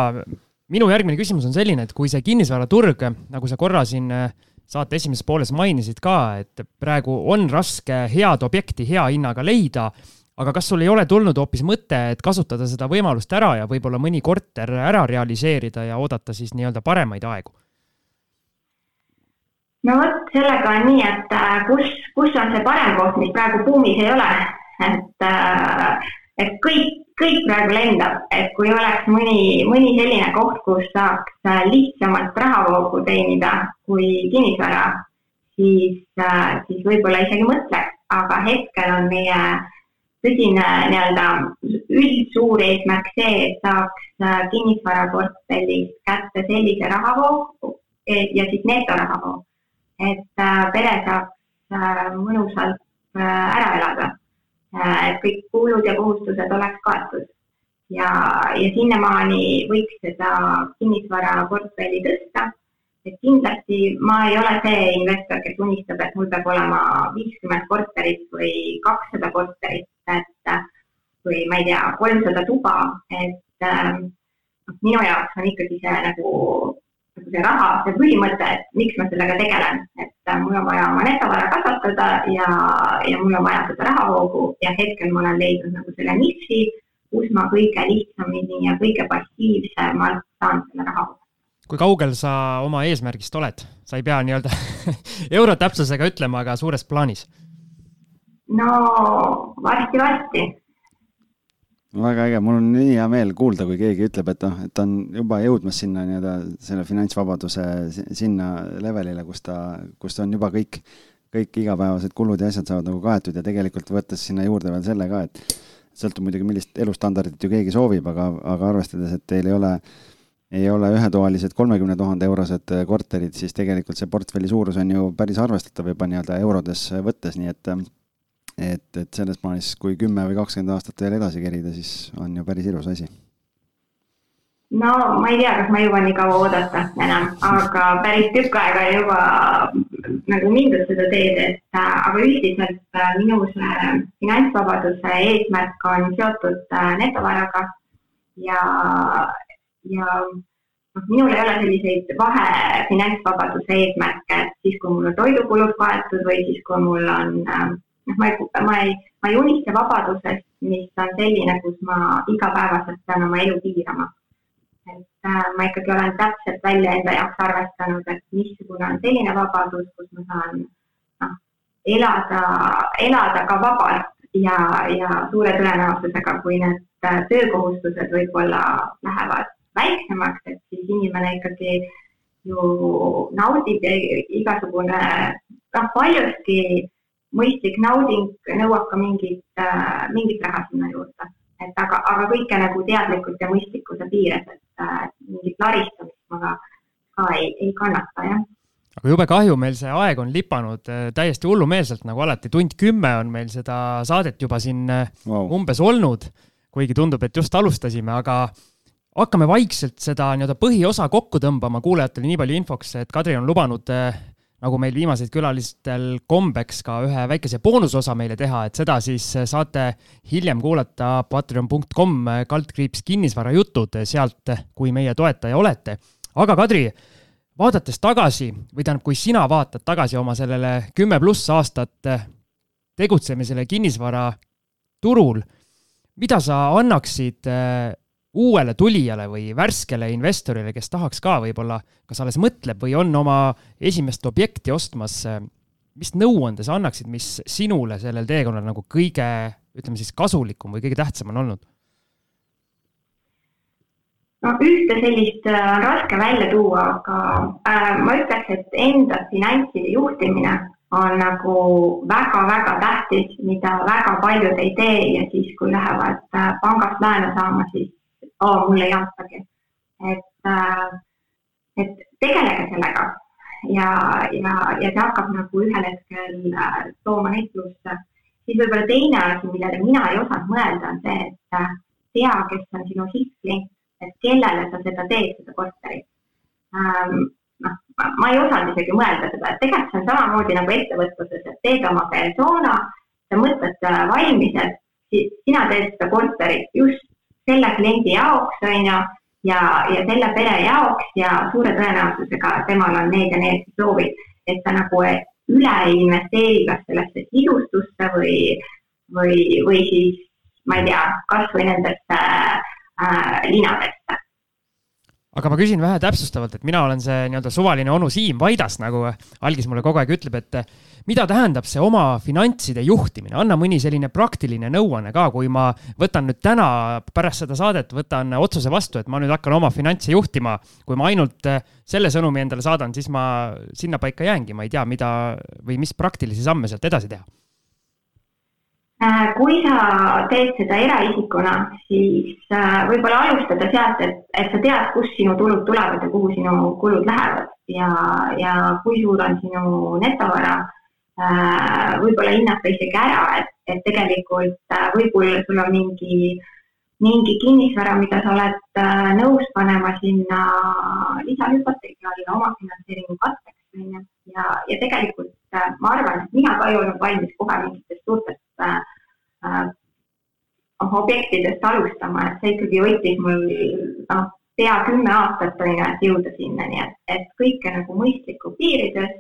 minu järgmine küsimus on selline, et kui see kinnisvaraturg, nagu sa korra siin äh, saate esimeses pooles mainisid ka, et praegu on raske head objekti hea hinnaga leida aga kas sul ei ole tulnud hoopis mõte, et kasutada seda võimalust ära ja võib-olla mõni korter ära realiseerida ja oodata siis nii-öelda paremaid aegu? no vot, sellega on nii, et äh, kus, kus on see parem koht, mis praegu buumis ei ole, et, äh, et kõik, kõik praegu lendab, et kui oleks mõni, mõni selline koht, kus saaks äh, lihtsamalt rahavoogu teenida kui kinnisvara, siis, siis võib-olla isegi mõtleks, aga hetkel on meie tõsine nii-öelda üldsuur eesmärk see, et saaks kinnisvaraportfellist kätte sellise rahavoo ja siis netorahavoo et äh, pere saaks äh, mõnusalt äh, ära elada. et kõik kulud ja kohustused oleks kaetud ja, ja sinnamaani võiks seda kinnisvaraportfelli tõsta. et kindlasti ma ei ole see investor, kes unistab, et mul peab olema viiskümmend korterit või kakssada korterit, et või ma ei tea, kolmsada tuba, et äh, minu jaoks on ikkagi see nagu nagu see raha, see põhimõte, et miks ma sellega tegelen, et äh, mul on vaja oma netovara kasvatada ja, ja mul on vaja seda rahavoogu ja hetkel ma olen leidnud nagu selle niši, kus ma kõige lihtsamini ja kõige passiivsemalt saan selle rahavoogu kui kaugel sa oma eesmärgist oled, sa ei pea nii-öelda euro täpsusega ütlema, aga suures plaanis? No varsti-varsti väga äge, mul on nii hea meel kuulda, kui keegi ütleb, et noh, et ta on juba jõudmas sinna nii-öelda selle finantsvabaduse sinna levelile, kus ta, kus on juba kõik, kõik igapäevased kulud ja asjad saavad nagu kaetud ja tegelikult võttes sinna juurde veel selle ka, et sõltub muidugi, millist elustandardit ju keegi soovib, aga, aga arvestades, et teil ei ole ei ole ühetoalised kolmekümne tuhande eurosed korterid, siis tegelikult see portfelli suurus on ju päris arvestatav juba nii-öelda eurodes võttes, nii et et, et selles plaanis, kui kümme või kakskümmend aastat veel edasi kerida, siis on ju päris ilus asi. no ma ei tea, kas ma jõuan nii kaua oodata enam, aga päris tükk aega juba nagu mindud seda teed, et äh, aga üldiselt äh, minu see finantsvabaduse eesmärk on seotud äh, netovaraga ja, ja noh, minul ei ole selliseid vahe finantsvabaduse eesmärke, et siis, kui mul on toidukulud kaetud või siis, kui mul on noh, ma ei, ma ei, ma ei unista vabadusest, mis on selline, kus ma igapäevaselt pean oma elu piirama. Et äh, ma ikkagi olen täpselt välja enda jaoks arvestanud, et missugune on selline vabadus, kus ma saan noh, elada, elada ka vabalt ja, ja suure tõenäosusega, kui need äh, töökohustused võib-olla lähevad väiksemaks, et siis inimene ikkagi ju naudib ja igasugune noh, paljuski mõistlik nauding nõuab ka mingit, äh, mingit raha sinna juurde. Et aga, aga kõike nagu teadlikult ja mõistlikkuse piires, et äh, mingit laristamist ma ka, ka ei, ei kannata, jah. Aga jube kahju, meil see aeg on lipanud äh, täiesti hullumeelselt, nagu alati, tund kümme on meil seda saadet juba siin äh, wow. umbes olnud, kuigi tundub, et just alustasime, aga hakkame vaikselt seda nii-öelda põhiosa kokku tõmbama kuulajatele nii palju infoks, et Kadri on lubanud äh, nagu meil viimased külalistel kombeks ka ühe väikese boonusosa meile teha, et seda siis saate hiljem kuulata patreon.com kaldkriips kinnisvarajutud, sealt, kui meie toetaja olete. aga Kadri, vaadates tagasi või tähendab, kui sina vaatad tagasi oma sellele kümme pluss aastat tegutsemisele kinnisvaraturul, mida sa annaksid uuele tulijale või värskele investorile, kes tahaks ka võib-olla, kas alles mõtleb või on oma esimest objekti ostmas, mis nõuande sa annaksid, mis sinule sellel teekonnal nagu kõige, ütleme siis kasulikum või kõige tähtsam on olnud? no ühte sellist äh, on raske välja tuua, aga äh, ma ütleks, et enda finantside juhtimine on nagu väga-väga tähtis, mida väga paljud ei tee ja siis, kui lähevad äh, pangast laenu saama, siis oo, mulle ei antagi. et, äh, et tegelege sellega ja, ja, ja see hakkab nagu ühel hetkel äh, tooma neid plusse. siis võib-olla teine asi, millele mina ei osanud mõelda, on see, et äh, tea, kes on sinu sihtklient, et kellele sa seda teed, seda korterit ähm, noh, ma ei osanud isegi mõelda seda, et tegelikult see on samamoodi nagu ettevõtluses, et teed oma persona, sa mõtled valmis, et sina teed seda korterit just selle kliendi jaoks, on ju, ja, ja selle pere jaoks ja suure tõenäosusega temal on need ja need soovid, et ta nagu üle ei investeeri kas sellesse sisustusse või, või, või siis ma ei tea, kasvõi nendesse äh, linadesse aga ma küsin vähe täpsustavalt, et mina olen see nii-öelda suvaline onu Siim Vaidas, nagu algis mulle kogu aeg ütleb, et mida tähendab see oma finantside juhtimine, anna mõni selline praktiline nõuanne ka, kui ma võtan nüüd täna pärast seda saadet, võtan otsuse vastu, et ma nüüd hakkan oma finantse juhtima. kui ma ainult selle sõnumi endale saadan, siis ma sinnapaika jäängi, ma ei tea, mida või mis praktilisi samme sealt edasi teha kui sa teed seda eraisikuna, siis äh, võib-olla alustada sealt, et, et sa tead, kust sinu tulud tulevad ja kuhu sinu kulud lähevad ja, ja kui suur on sinu netovara. Äh, võib-olla hinnata isegi ära, et, et tegelikult võib-olla sul on mingi, mingi kinnisvara, mida sa oled nõus panema sinna lisahüpoteegi alla omafinantseeringu katteks, on ju. ja, ja tegelikult ma arvan, et mina ka ei olnud valmis kohe mingitest suurtest äh, äh, objektidest alustama, et see ikkagi võttis mul noh, pea kümme aastat on ju, et jõuda sinnani, et, et kõike nagu mõistliku piirides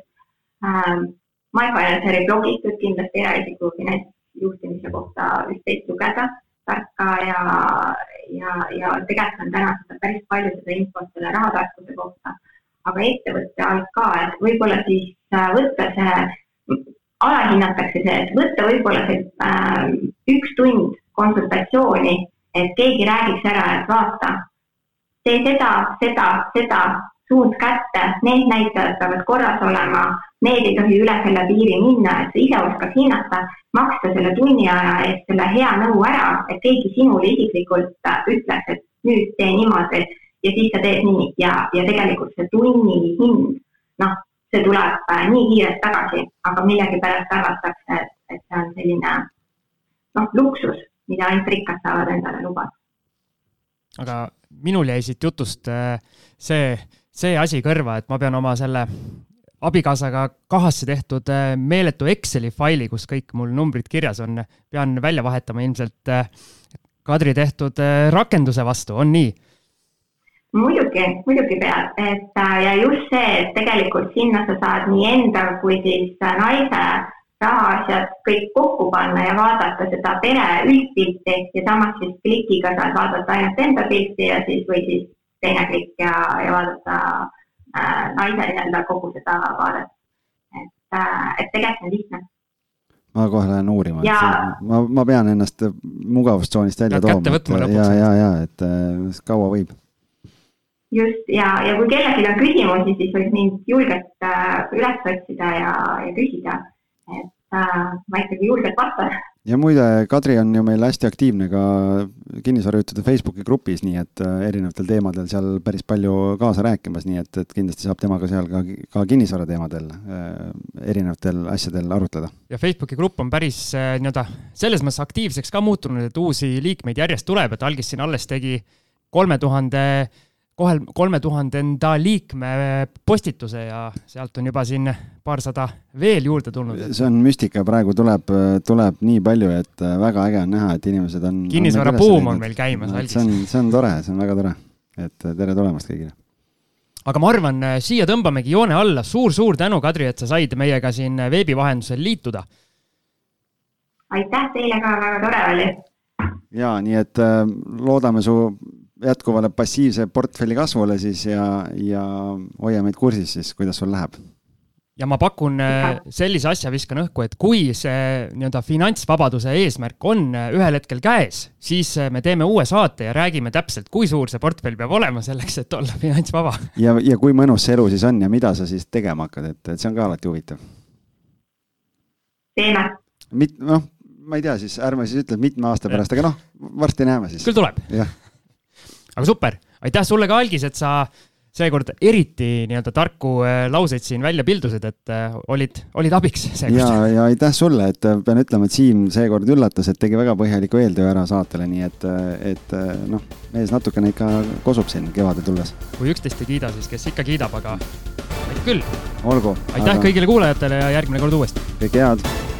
äh,. MyFinancieri blogist võib kindlasti eraisiku finantsjuhtimise kohta üht-teist lugeda, tarka ja, ja, ja tegelikult on täna seda päris palju seda infot selle rahatarkuse kohta, aga ettevõtte alt ka, et võib-olla siis äh, võtta see alahinnatakse see, et võtta võib-olla see äh, üks tund konsultatsiooni, et keegi räägiks ära, et vaata, tee seda, seda, seda, suund kätte, need näitajad peavad korras olema, need ei tohi üle selle piiri minna, et sa ise oskad hinnata, maksta selle tunni aja eest selle hea nõu ära, et keegi sinule isiklikult äh, ütleks, et nüüd tee niimoodi ja siis sa teed nii ja, ja tegelikult see tunni hind, noh, see tuleb äh, nii kiirelt tagasi, aga millegipärast arvatakse, et, et see on selline noh, luksus, mida ainult rikkad saavad endale lubada. aga minul jäi siit jutust see, see asi kõrva, et ma pean oma selle abikaasaga kahasse tehtud meeletu Exceli faili, kus kõik mul numbrid kirjas on, pean välja vahetama ilmselt Kadri tehtud rakenduse vastu, on nii? Muidugi, muidugi pead, et ja just see, et tegelikult sinna sa saad nii enda kui siis naise rahaasjad kõik kokku panna ja vaadata seda pere üldpilti ja samas siis klikiga saad vaadata ainult enda pilti ja siis või siis teine klikk ja, ja vaadata äh, naise nii-öelda kogu seda vaadet. et äh,, et tegelikult on lihtne. ma kohe lähen uurima ja..., ma, ma pean ennast mugavustsoonist välja tooma. ja, ja, ja, et äh, kaua võib just ja, ja kui kellelgi on küsimusi, siis võib mind julgelt äh, üles otsida ja, ja küsida et äh, ma ikkagi julgelt vastan. ja muide, Kadri on ju meil hästi aktiivne ka kinnisvarajutude Facebooki grupis, nii et äh, erinevatel teemadel seal päris palju kaasa rääkimas, nii et, et kindlasti saab temaga seal ka, ka kinnisvara teemadel äh, erinevatel asjadel arutleda. ja Facebooki grupp on päris äh, nii-öelda selles mõttes aktiivseks ka muutunud, et uusi liikmeid järjest tuleb, et algis siin alles tegi kolme tuhande 000 kohal kolme tuhandenda liikme postituse ja sealt on juba siin paarsada veel juurde tulnud. see on müstika, praegu tuleb, tuleb nii palju, et väga äge on näha, et inimesed on. kinnisvarabuum on meil käimas see on, see on tore, see on väga tore, et tere tulemast kõigile aga ma arvan, siia tõmbamegi joone alla suur,. suur-suur tänu, Kadri, et sa said meiega siin veebi vahendusel liituda. aitäh teile ka, väga tore oli. ja nii, et äh, loodame su jätkuvale passiivse portfelli kasvule siis ja, ja hoia meid kursis siis, kuidas sul läheb. ja ma pakun äh, sellise asja, viskan õhku, et kui see nii-öelda finantsvabaduse eesmärk on äh, ühel hetkel käes, siis äh, me teeme uue saate ja räägime täpselt, kui suur see portfell peab olema selleks, et olla finantsvaba. ja, ja kui mõnus see elu siis on ja mida sa siis tegema hakkad, et, et see on ka alati huvitav. teeme. mit-, noh, ma ei tea siis, ärme siis ütle, et mitme aasta pärast, aga noh, varsti näeme siis. küll tuleb. jah aga super, aitäh sulle ka, Algis, et sa seekord eriti nii-öelda tarku äh, lauseid siin välja pildusid, et äh, olid, olid abiks seekord. ja, ja aitäh sulle, et äh, pean ütlema, et Siim seekord üllatas, et tegi väga põhjaliku eeltöö ära saatele, nii et, et noh, mees natukene ikka kosub siin kevadel tulles. kui üksteist ei kiida, siis kes ikka kiidab, aga aitäh küll. olgu. aitäh aga... kõigile kuulajatele ja järgmine kord uuesti. kõike head